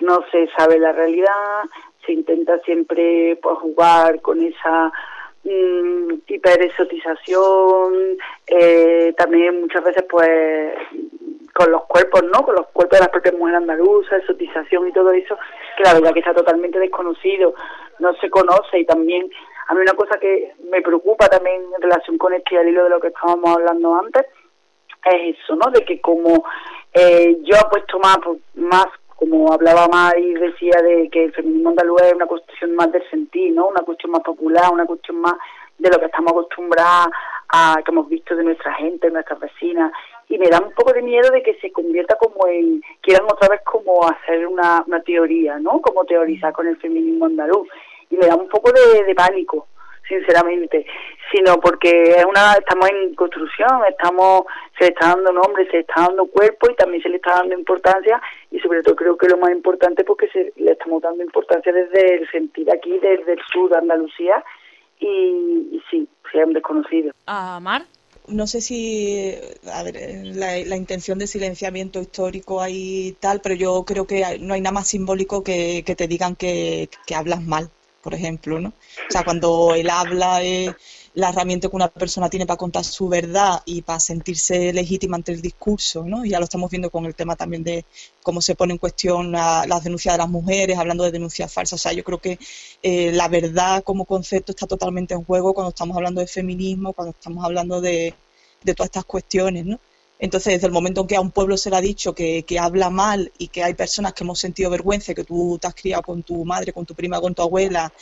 no se sabe la realidad, se intenta siempre pues, jugar con esa mmm, hiperesotización, eh, también muchas veces pues con los cuerpos, ¿no? Con los cuerpos de las propias mujeres andaluzas, exotización y todo eso, que la verdad que está totalmente desconocido, no se conoce y también a mí una cosa que me preocupa también en relación con este al hilo de lo que estábamos hablando antes es eso, ¿no? De que como eh, yo apuesto más, más como hablaba y decía de que el feminismo andaluz es una cuestión más del sentir, ¿no? Una cuestión más popular, una cuestión más de lo que estamos acostumbrados a, que hemos visto de nuestra gente, de nuestras vecinas, y me da un poco de miedo de que se convierta como en, quieran otra vez como hacer una, una teoría, ¿no? Como teorizar con el feminismo andaluz, y me da un poco de, de pánico, sinceramente, sino porque es una estamos en construcción, estamos se le está dando nombre, se le está dando cuerpo y también se le está dando importancia y sobre todo creo que lo más importante porque se le estamos dando importancia desde el sentir aquí, desde el sur de Andalucía y, sí, sí es un desconocido. ¿A Mar? no sé si, a ver, la, la, intención de silenciamiento histórico hay tal, pero yo creo que no hay nada más simbólico que, que te digan que, que hablas mal por ejemplo, ¿no? O sea, cuando él habla es la herramienta que una persona tiene para contar su verdad y para sentirse legítima ante el discurso, ¿no? Ya lo estamos viendo con el tema también de cómo se pone en cuestión las denuncias de las mujeres, hablando de denuncias falsas. O sea, yo creo que eh, la verdad como concepto está totalmente en juego cuando estamos hablando de feminismo, cuando estamos hablando de, de todas estas cuestiones, ¿no? Entonces, desde el momento en que a un pueblo se le ha dicho que, habla mal y que hay personas que hemos sentido vergüenza, que tú te has criado con tu madre, con tu prima, con tu abuela,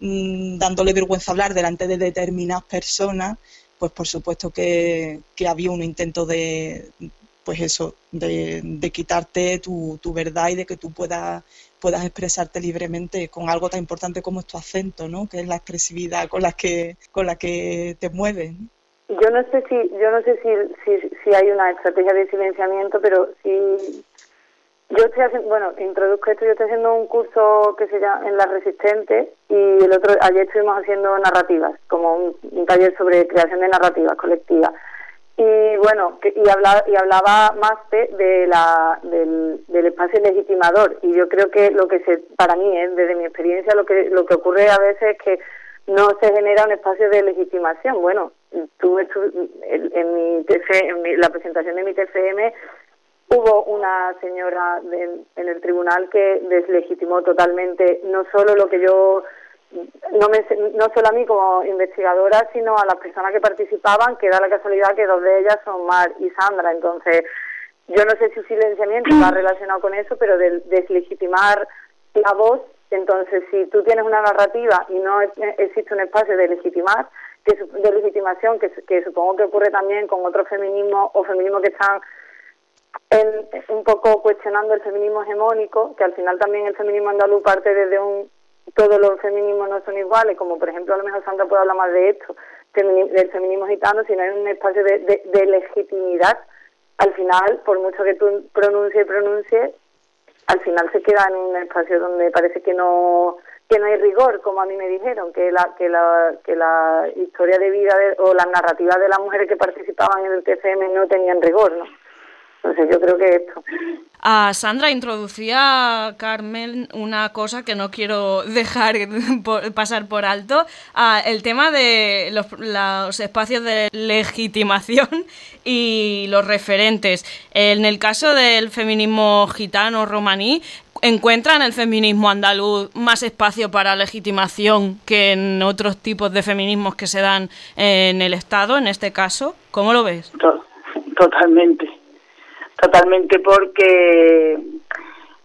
mm, dándole vergüenza hablar delante de determinadas personas, pues por supuesto que, había un intento de, pues eso, de, quitarte tu, tu, verdad y de que tú puedas, puedas expresarte libremente con algo tan importante como tu acento, ¿no? Que es la expresividad con la que, con la que te mueves. Yo no sé si yo no sé si, si, hay una estrategia de silenciamiento, pero sí yo estoy haciendo, bueno, introduzco esto, yo estoy haciendo un curso que se llama en la resistente y el otro ayer estuvimos haciendo narrativas, como un, taller sobre creación de narrativas colectivas. Y bueno, que, y hablaba y hablaba más de, la del, del espacio legitimador y yo creo que lo que se para mí, ¿eh? desde mi experiencia lo que lo que ocurre a veces es que no se genera un espacio de legitimación. Bueno, tú en, mi en la presentación de mi TFM hubo una señora en el tribunal que deslegitimó totalmente no solo lo que yo no me, no solo a mí como investigadora sino a las personas que participaban que da la casualidad que dos de ellas son Mar y Sandra. Entonces yo no sé si silenciamiento va relacionado con eso pero de deslegitimar la voz entonces si tú tienes una narrativa y no existe un espacio de legitimar de legitimación que, que supongo que ocurre también con otros feminismos o feminismos que están en, un poco cuestionando el feminismo hegemónico, que al final también el feminismo andaluz parte desde un todos los feminismos no son iguales, como por ejemplo a lo mejor Sandra puede hablar más de esto, del feminismo gitano, sino en un espacio de, de, de legitimidad, al final, por mucho que tú pronuncies y pronuncies, al final se queda en un espacio donde parece que no que no hay rigor, como a mí me dijeron, que la, que la, que la historia de vida o las narrativas de las mujeres que participaban en el TCM no tenían rigor, ¿no? No sé, yo creo que esto. A Sandra introducía Carmen una cosa que no quiero <laughs> dejar pasar por alto, el tema de los, los, espacios de legitimación <laughs> y los referentes. En el caso del feminismo gitano romaní, ¿encuentra en el feminismo andaluz más espacio para legitimación que en otros tipos de feminismos que se dan en el Estado, en este caso? ¿Cómo lo ves? Totalmente totalmente porque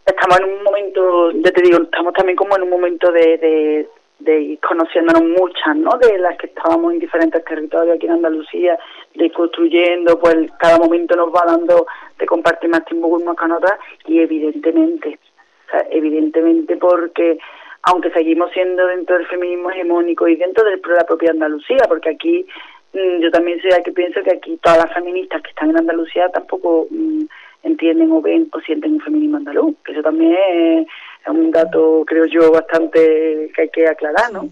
estamos en un momento, ya te digo, estamos también como en un momento de, de, de ir conociéndonos muchas, ¿no? De las que estábamos en diferentes territorios aquí en Andalucía, de construyendo, pues cada momento nos va dando de compartir más tiempo con otras y evidentemente, o sea, evidentemente porque aunque seguimos siendo dentro del feminismo hegemónico y dentro de la propia Andalucía, porque aquí yo también soy la que pienso que aquí todas las feministas que están en Andalucía tampoco mm, entienden o ven o sienten un feminismo andaluz, que eso también es, un dato, creo yo, bastante que hay que aclarar, ¿no?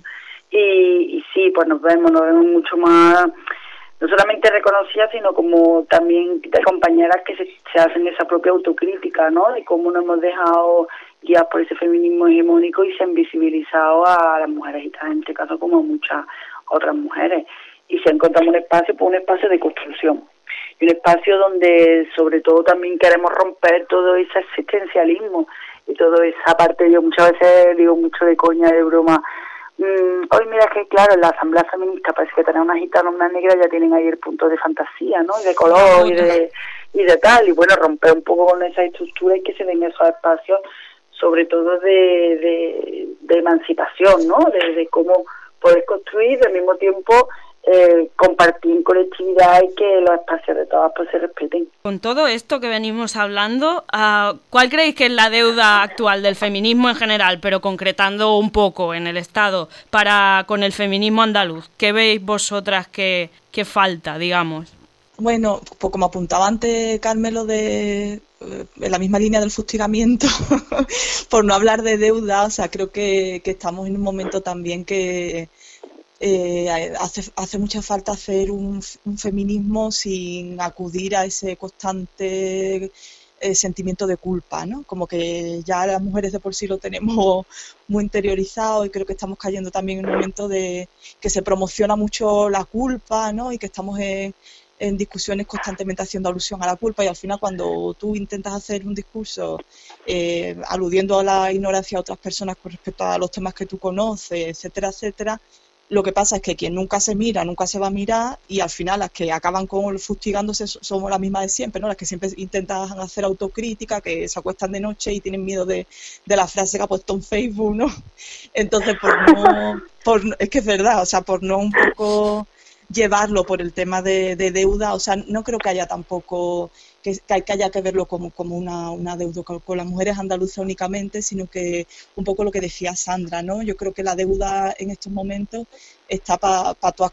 Y, y sí, pues nos vemos, nos vemos mucho más, no solamente reconocidas, sino como también de compañeras que se, se hacen esa propia autocrítica, ¿no? De cómo nos hemos dejado guiar por ese feminismo hegemónico y se han visibilizado a las mujeres en este caso como muchas otras mujeres y se encontrado un espacio, pues un espacio de construcción y un espacio donde sobre todo también queremos romper todo ese existencialismo y toda esa parte, yo muchas veces digo mucho de coña, de broma, mm, hoy mira que claro, en la asamblea feminista parece que tener una gitana, una negra, ya tienen ahí el punto de fantasía, ¿no? Y de color y de, y de tal, y bueno, romper un poco con esa estructura y que se den esos espacios, sobre todo de, de, de emancipación, ¿no? De, de cómo poder construir al mismo tiempo eh, compartir colectividad y que los espacios de todas pues se respeten. Con todo esto que venimos hablando, ah, ¿cuál creéis que es la deuda actual del feminismo en general, pero concretando un poco en el Estado, para con el feminismo andaluz? ¿Qué veis vosotras que, que falta, digamos? Bueno, pues como apuntaba antes Carmelo de eh, en la misma línea del fustigamiento, <laughs> por no hablar de deuda, o sea, creo que, que estamos en un momento también que, eh, hace, hace mucha falta hacer un, feminismo sin acudir a ese constante eh, sentimiento de culpa, ¿no? Como que ya las mujeres de por sí lo tenemos muy interiorizado y creo que estamos cayendo también en un momento de que se promociona mucho la culpa, ¿no? Y que estamos en, discusiones constantemente haciendo alusión a la culpa y al final cuando tú intentas hacer un discurso eh, aludiendo a la ignorancia de otras personas con respecto a los temas que tú conoces, etcétera, etcétera, lo que pasa es que quien nunca se mira, nunca se va a mirar y al final las que acaban con fustigándose somos las mismas de siempre, ¿no? Las que siempre intentan hacer autocrítica, que se acuestan de noche y tienen miedo de, la frase que ha puesto en Facebook, ¿no? <laughs> Entonces, por no, por, es que es verdad, o sea, por no un poco llevarlo por el tema de, deuda, o sea, no creo que haya tampoco que, que haya que verlo como, como una, una deuda con, las mujeres andaluzas únicamente, sino que un poco lo que decía Sandra, ¿no? Yo creo que la deuda en estos momentos está para todas,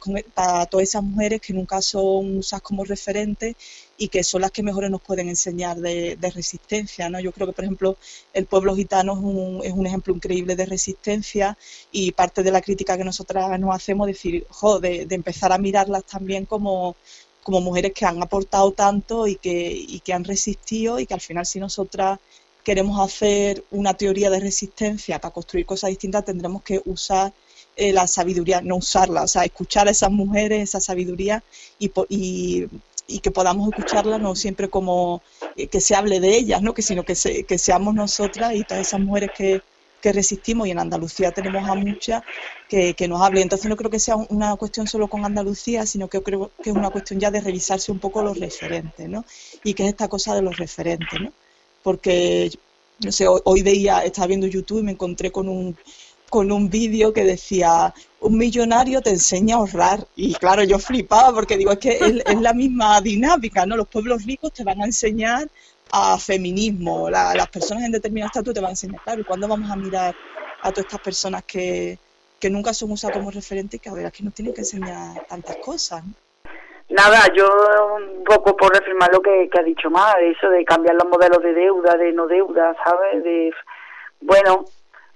todas esas mujeres que nunca son usadas como referentes y que son las que mejores nos pueden enseñar de, resistencia. ¿no? Yo creo que, por ejemplo, el pueblo gitano es un, es un, ejemplo increíble de resistencia y parte de la crítica que nosotras nos hacemos es decir, jo, de, empezar a mirarlas también como, como mujeres que han aportado tanto y que, y que han resistido y que al final si nosotras queremos hacer una teoría de resistencia para construir cosas distintas tendremos que usar eh, la sabiduría, no usarla, o sea, escuchar a esas mujeres, esa sabiduría y, y, y que podamos escucharla no siempre como eh, que se hable de ellas, ¿no? que sino que, que seamos nosotras y todas esas mujeres que, que resistimos y en Andalucía tenemos a muchas que, que, nos hablen. Entonces no creo que sea una cuestión solo con Andalucía, sino que creo que es una cuestión ya de revisarse un poco los referentes, ¿no? Y que es esta cosa de los referentes, ¿no? Porque, no sé, hoy, veía, estaba viendo YouTube y me encontré con un, con un vídeo que decía, un millonario te enseña a ahorrar. Y claro, yo flipaba porque digo, es que es, la misma dinámica, ¿no? Los pueblos ricos te van a enseñar a feminismo, las personas en determinado estatus te van a enseñar, claro, ¿y cuándo vamos a mirar a todas estas personas que, que nunca son usadas como referentes y que a ver, aquí nos tienen que enseñar tantas cosas? Nada, yo un poco por reafirmar lo que, ha dicho más, eso de cambiar los modelos de deuda, de no deuda, ¿sabes? De, bueno,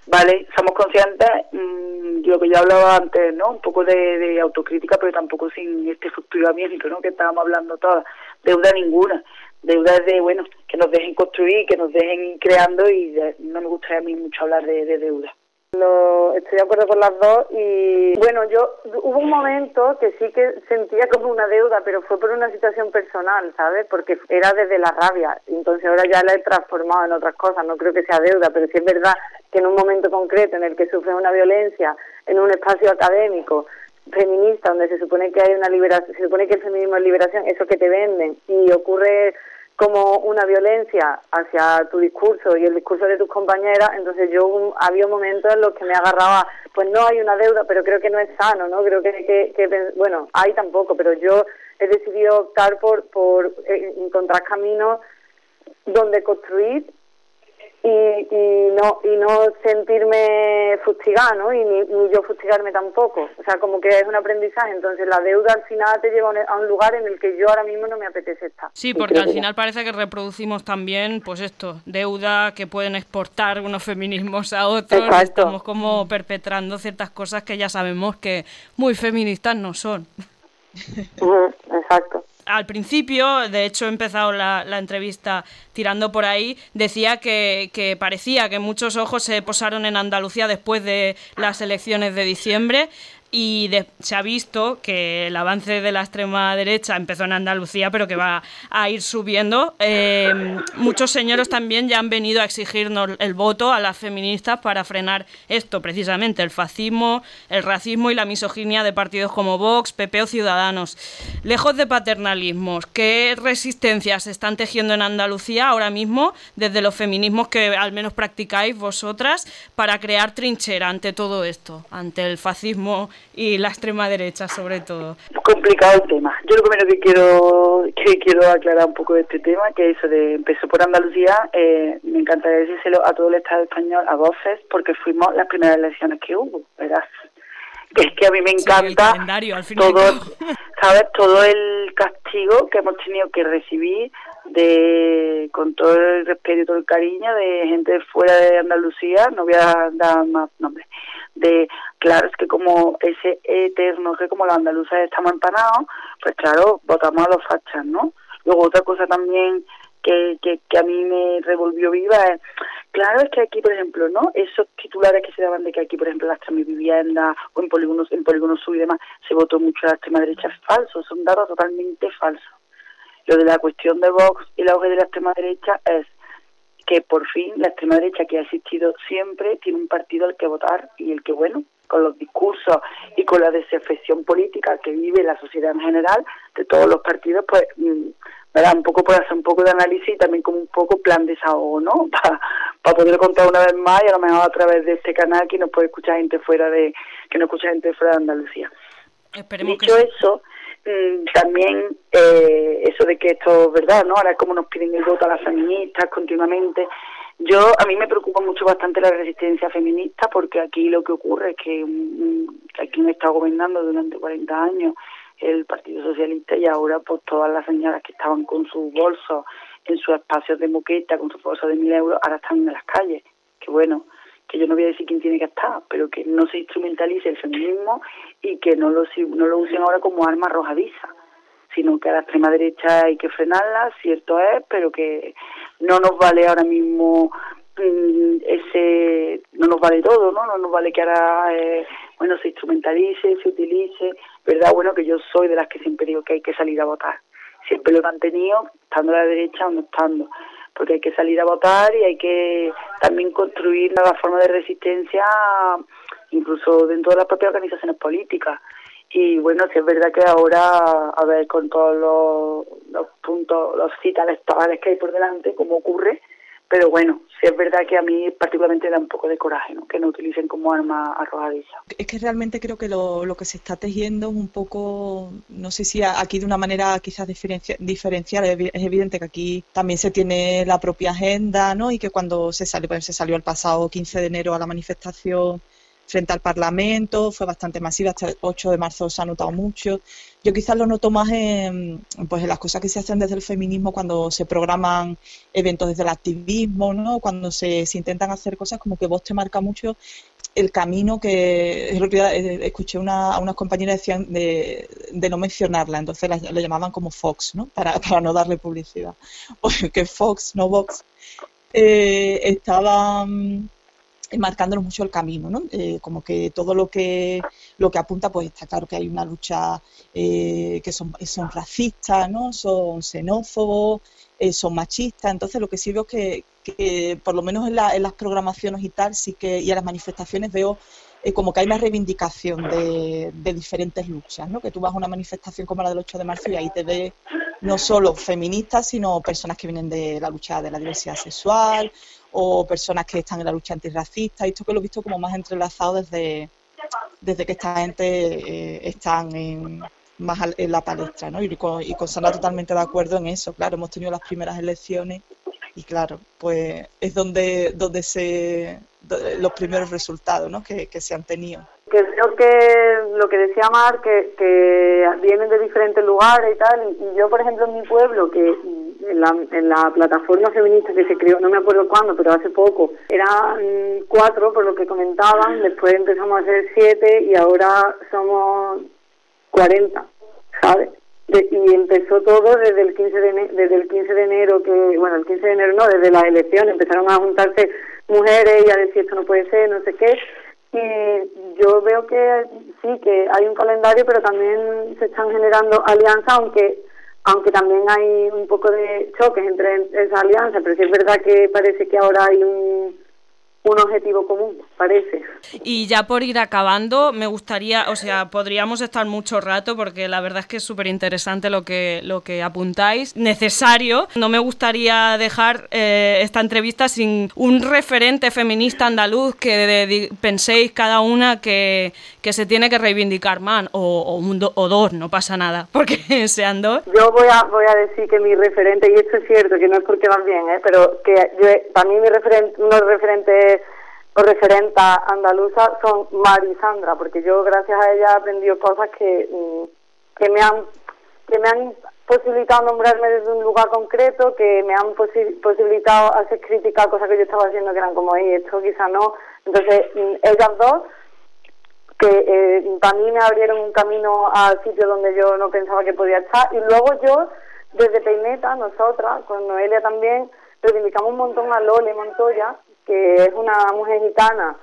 Vale, somos conscientes, mmm, lo que ya hablaba antes, ¿no? Un poco de, autocrítica, pero tampoco sin este fluctuamiento, ¿no? Que estábamos hablando todas, deuda ninguna. Deuda de, bueno, que nos dejen construir, que nos dejen ir creando y no me gustaría a mí mucho hablar de, de deuda. Lo, estoy de acuerdo con las dos y bueno, yo hubo un momento que sí que sentía como una deuda, pero fue por una situación personal, ¿sabes? Porque era desde la rabia, entonces ahora ya la he transformado en otras cosas, no creo que sea deuda, pero sí es verdad que en un momento concreto en el que sufres una violencia en un espacio académico feminista donde se supone que hay una liberación, se supone que el feminismo es liberación, eso que te venden y ocurre como una violencia hacia tu discurso y el discurso de tus compañeras, entonces yo había momentos en los que me agarraba, pues no hay una deuda, pero creo que no es sano, ¿no? Creo que, que, que bueno, hay tampoco, pero yo he decidido optar por, por eh, encontrar caminos donde construir y, y no y no sentirme fustigada, ¿no? Y ni, yo fustigarme tampoco. O sea, como que es un aprendizaje. Entonces, la deuda al final te lleva a un lugar en el que yo ahora mismo no me apetece estar. Sí, porque al final parece que reproducimos también, pues esto, deuda que pueden exportar unos feminismos a otros. Estamos como perpetrando ciertas cosas que ya sabemos que muy feministas no son. Exacto al principio, de hecho he empezado la, entrevista tirando por ahí, decía que, que, parecía que muchos ojos se posaron en Andalucía después de las elecciones de diciembre y se ha visto que el avance de la extrema derecha empezó en Andalucía, pero que va a ir subiendo. Eh, muchos señores también ya han venido a exigirnos el voto a las feministas para frenar esto, precisamente, el fascismo, el racismo y la misoginia de partidos como Vox, PP o Ciudadanos. Lejos de paternalismos, ¿qué resistencias se están tejiendo en Andalucía ahora mismo desde los feminismos que al menos practicáis vosotras para crear trinchera ante todo esto, ante el fascismo y la extrema derecha sobre todo. Complicado el tema. Yo lo primero que quiero que quiero aclarar un poco de este tema, que eso de empezó por Andalucía, eh, me encantaría decírselo a todo el Estado español, a voces, porque fuimos las primeras elecciones que hubo, ¿verdad? Es que a mí me encanta todo, <laughs> ¿sabes? Todo el castigo que hemos tenido que recibir de con todo el respeto y todo el cariño de gente fuera de Andalucía, no voy a dar más nombres, de claro, es que como ese eterno, que como los andaluces estamos empanados, pues claro, votamos a los fachas, ¿no? Luego otra cosa también que, que, que a mí me revolvió viva es, claro, es que aquí, por ejemplo, ¿no? Esos titulares que se daban de que aquí, por ejemplo, la extrema vivienda o en polígonos, en polígonos sur y demás, se votó mucho la extrema derecha, es falso, son datos totalmente falsos. Lo de la cuestión de Vox y la hoja de la extrema derecha es que por fin la extrema derecha que ha existido siempre tiene un partido al que votar y el que, bueno, con los discursos y con la desafección política que vive la sociedad en general de todos los partidos, pues mm, ¿verdad? un poco por hacer un poco de análisis y también como un poco plan de desahogo, ¿no? <laughs> Para poder contar una vez más y a lo mejor a través de este canal que nos puede escuchar gente fuera de que no escucha gente fuera de Andalucía. Dicho eso, también eh, eso de que esto es verdad, ¿no? Ahora como nos piden el voto a las feministas continuamente, yo, a mí me preocupa mucho bastante la resistencia feminista porque aquí lo que ocurre es que, mm, aquí me está gobernando durante 40 años el Partido Socialista y ahora pues todas las señoras que estaban con sus bolsos en sus espacios de moqueta, con sus bolsos de mil euros, ahora están en las calles. Que bueno, que yo no voy a decir quién tiene que estar, pero que no se instrumentalice el feminismo y que no lo, no lo usen ahora como arma arrojadiza sino que a la extrema derecha hay que frenarla, cierto es, pero que no nos vale ahora mismo mm, ese no nos vale todo, ¿no? No nos vale que ahora, eh, bueno, se instrumentalice, se utilice, ¿verdad? Bueno, que yo soy de las que siempre digo que hay que salir a votar. Siempre lo he mantenido, estando a la derecha o no estando, porque hay que salir a votar y hay que también construir nuevas formas de resistencia, incluso dentro de las propias organizaciones políticas. Y bueno, sí es verdad que ahora, a ver, con todos los, puntos, los electorales que hay por delante, como ocurre, pero bueno, sí es verdad que a mí particularmente da un poco de coraje. Que no utilicen como arma arrojadiza. Es que realmente creo que lo, lo que se está tejiendo es un poco, no sé si aquí de una manera quizás diferencial, es evidente que aquí también se tiene la propia agenda, ¿no? Y que cuando se sale, pues se salió el pasado 15 de enero a la manifestación frente al Parlamento, fue bastante masiva, hasta el 8 de marzo se ha notado mucho. Yo quizás lo noto más en, pues en las cosas que se hacen desde el feminismo cuando se programan eventos desde el activismo, ¿no? cuando se, intentan hacer cosas como que vos te marca mucho el camino que eh, escuché una, a unas compañeras decían de, de no mencionarla, entonces la, llamaban como Fox, ¿no? Para, para no darle publicidad. <laughs> que Fox, no Vox, eh, estaba mm, marcándonos mucho el camino, ¿no? Eh, como que todo lo que lo que apunta, pues está claro que hay una lucha eh, que son, son racistas, ¿no? Son xenófobos, eh, son machistas. Entonces lo que sí veo es que, por lo menos en, las programaciones y tal, sí que, y en las manifestaciones veo como que hay una reivindicación de, de, diferentes luchas, ¿no? Que tú vas a una manifestación como la del 8 de marzo y ahí te ves no solo feministas, sino personas que vienen de la lucha de la diversidad sexual o personas que están en la lucha antirracista. Esto que lo he visto como más entrelazado desde, desde que esta gente eh, están en, más en la palestra, ¿no? Y con, y Sandra totalmente de acuerdo en eso. Claro, hemos tenido las primeras elecciones y claro, pues es donde, donde se los primeros resultados ¿no? que, que se han tenido. Creo que lo que decía Mar, que, que vienen de diferentes lugares y tal, y, yo, por ejemplo, en mi pueblo, que en la, en la plataforma feminista que se creó, no me acuerdo cuándo, pero hace poco, eran cuatro, por lo que comentaban, después empezamos a ser siete y ahora somos cuarenta, ¿sabes? y empezó todo desde el 15 de enero, desde el 15 de enero que bueno el 15 de enero no desde las elecciones empezaron a juntarse mujeres y a decir esto no puede ser no sé qué y yo veo que sí que hay un calendario pero también se están generando alianzas aunque aunque también hay un poco de choques entre esa alianza pero sí es verdad que parece que ahora hay un un objetivo común, parece. Y ya por ir acabando, me gustaría, o sea, podríamos estar mucho rato porque la verdad es que es súper interesante lo que, lo que apuntáis. Necesario, no me gustaría dejar eh, esta entrevista sin un referente feminista andaluz que penséis cada una que, que, se tiene que reivindicar más, o, o, dos, no pasa nada, <laughs> porque sean dos. Yo voy a, voy a decir que mi referente, y esto es cierto, que no es porque van bien, ¿eh? pero que yo, para mí mi referente, unos referentes o referenta andaluza son Mari y Sandra, porque yo gracias a ella he aprendido cosas que, mm, que me han que me han posibilitado nombrarme desde un lugar concreto, que me han posibilitado hacer crítica a cosas que yo estaba haciendo que eran como, ahí esto quizá no. Entonces, mm, ellas dos, que eh, para mí me abrieron un camino al sitio donde yo no pensaba que podía estar. Y luego yo, desde Peineta, nosotras, con Noelia también, reivindicamos un montón a Lole Montoya, que es una mujer gitana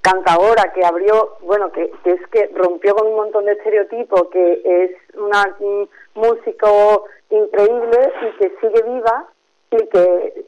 cantadora que abrió, bueno, que, es que rompió con un montón de estereotipos, que es una músico increíble y que sigue viva y que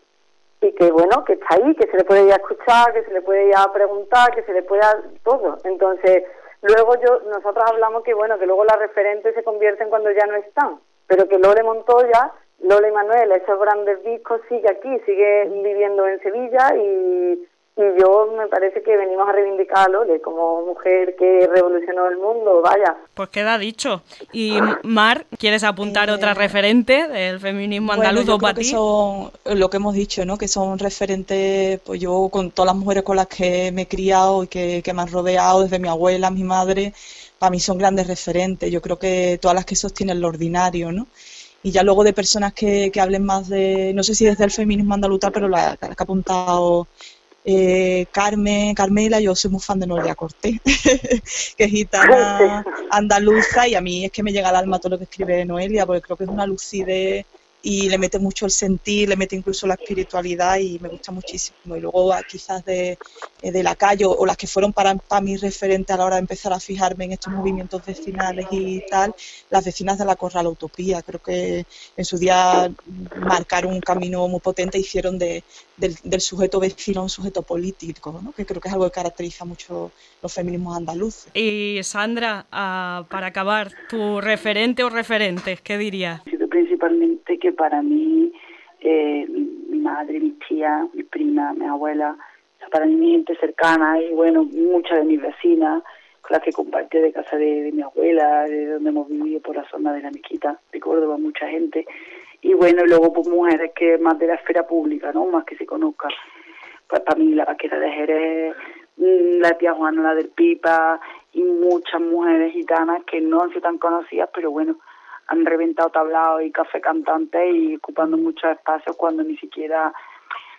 y que bueno, que está ahí, que se le puede ir a escuchar, que se le puede ir a preguntar, que se le puede todo. Entonces, luego yo nosotros hablamos que bueno, que luego las referentes se convierten cuando ya no están, pero que Lore Montoya Lola y Manuel, esos grandes discos, sigue aquí, sigue viviendo en Sevilla y, y yo me parece que venimos a reivindicar a Lole como mujer que revolucionó el mundo, vaya. Pues queda dicho. Y Mar, ¿quieres apuntar otra eh, referente del feminismo andaluz o para ti? Son lo que hemos dicho, ¿no? Que son referentes, pues yo con todas las mujeres con las que me he criado y que, que me han rodeado, desde mi abuela, mi madre, para mí son grandes referentes. Yo creo que todas las que sostienen lo ordinario, ¿no? Y ya luego de personas que, que hablen más de, no sé si desde el feminismo andaluza, pero la, que ha apuntado eh, Carmen, Carmela, yo soy muy fan de Noelia Cortés, <laughs> que es gitana andaluza y a mí es que me llega al alma todo lo que escribe Noelia, porque creo que es una lucidez y le mete mucho el sentir, le mete incluso la espiritualidad y me gusta muchísimo. Y luego ah, quizás de, eh, de la calle o, las que fueron para, para mí referentes a la hora de empezar a fijarme en estos movimientos vecinales y tal, las vecinas de la Corral Utopía. Creo que en su día marcaron un camino muy potente, hicieron de, del, sujeto vecino un sujeto político, ¿no? que creo que es algo que caracteriza mucho los feminismos andaluces. Y Sandra, ah, para acabar, ¿tu referente o referentes, qué dirías? Principalmente que para mí, eh, mi madre, mi tía, mi prima, mi abuela, para mí mi gente cercana y bueno, muchas de mis vecinas con las que compartí de casa de, mi abuela, de donde hemos vivido por la zona de la Mequita, de Córdoba, mucha gente. Y bueno, luego pues mujeres que más de la esfera pública, ¿no? Más que se conozca. Pues para mí la vaquera de Jerez, mm, la tía Juana, la del Pipa y muchas mujeres gitanas que no han sido tan conocidas, pero bueno, han reventado tablados y café cantante y ocupando muchos espacios cuando ni siquiera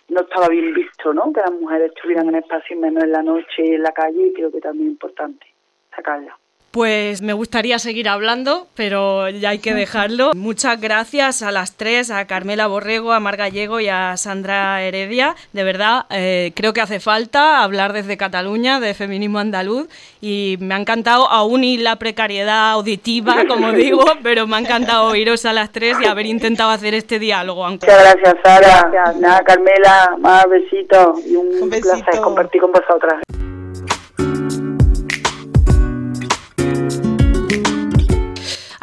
no estaba bien visto, ¿no? Que las mujeres estuvieran en espacios menos en la noche y en la calle y creo que también es importante sacarla. Pues me gustaría seguir hablando, pero ya hay que dejarlo. Muchas gracias a las tres, a Carmela Borrego, a Mar Gallego y a Sandra Heredia. De verdad, eh, creo que hace falta hablar desde Cataluña de feminismo andaluz y me ha encantado, aún y la precariedad auditiva, como digo, <laughs> pero me ha encantado oíros a las tres y haber intentado hacer este diálogo. Muchas gracias, Sara. Nada, Carmela, más besitos y un, placer compartir con vosotras.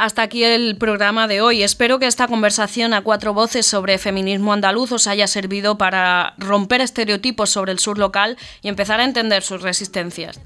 Hasta aquí el programa de hoy. Espero que esta conversación a cuatro voces sobre feminismo andaluz os haya servido para romper estereotipos sobre el sur local y empezar a entender sus resistencias.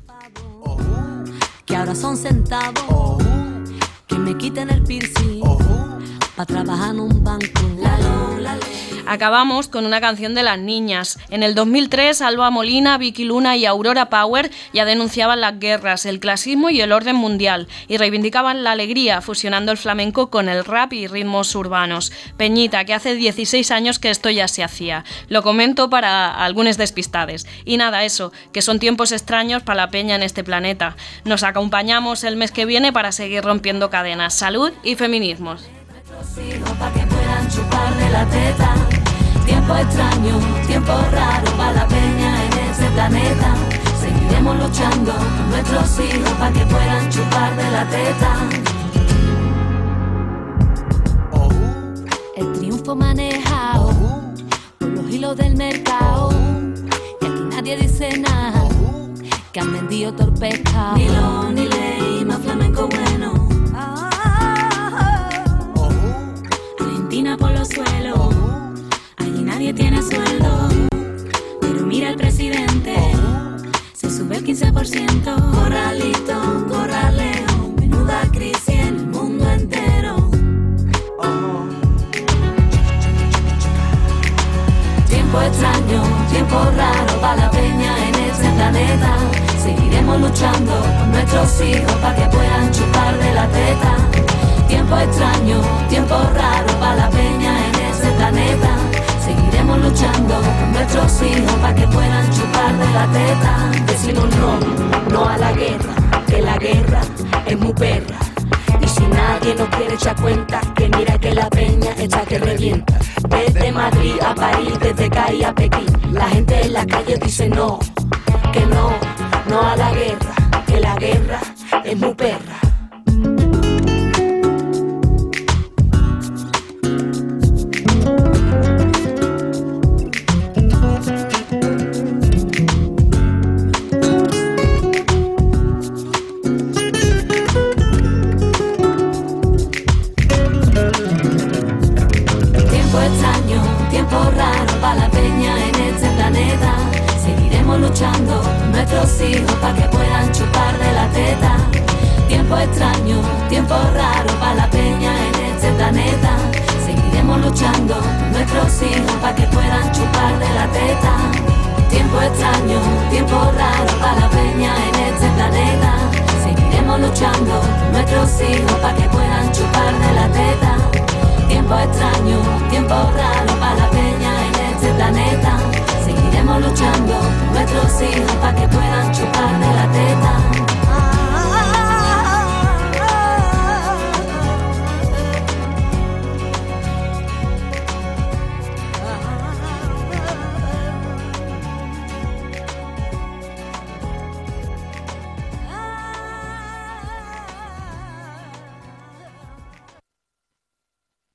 Acabamos con una canción de las niñas. En el 2003, Alba Molina, Vicky Luna y Aurora Power ya denunciaban las guerras, el clasismo y el orden mundial y reivindicaban la alegría fusionando el flamenco con el rap y ritmos urbanos. Peñita, que hace 16 años que esto ya se hacía. Lo comento para algunos despistades. Y nada, eso, que son tiempos extraños para la peña en este planeta. Nos acompañamos el mes que viene para seguir rompiendo cadenas. Salud y feminismos. Tiempo extraño, tiempo raro para la peña en ese planeta. Seguiremos luchando con nuestros hijos para que puedan chupar de la teta. El triunfo manejado por los hilos del mercado. Que aquí nadie dice nada. Que han vendido torpezca. Ni lo, ni ley, más flamenco bueno. Por los suelos nadie tiene sueldo. Pero mira el presidente, se sube el 15%. Corralito, corraleo, menuda crisis en el mundo entero. Tiempo extraño, tiempo raro para la peña en este planeta. Seguiremos luchando con nuestros hijos para que puedan París, desde Cali a Pekín, la gente en la calle dice no,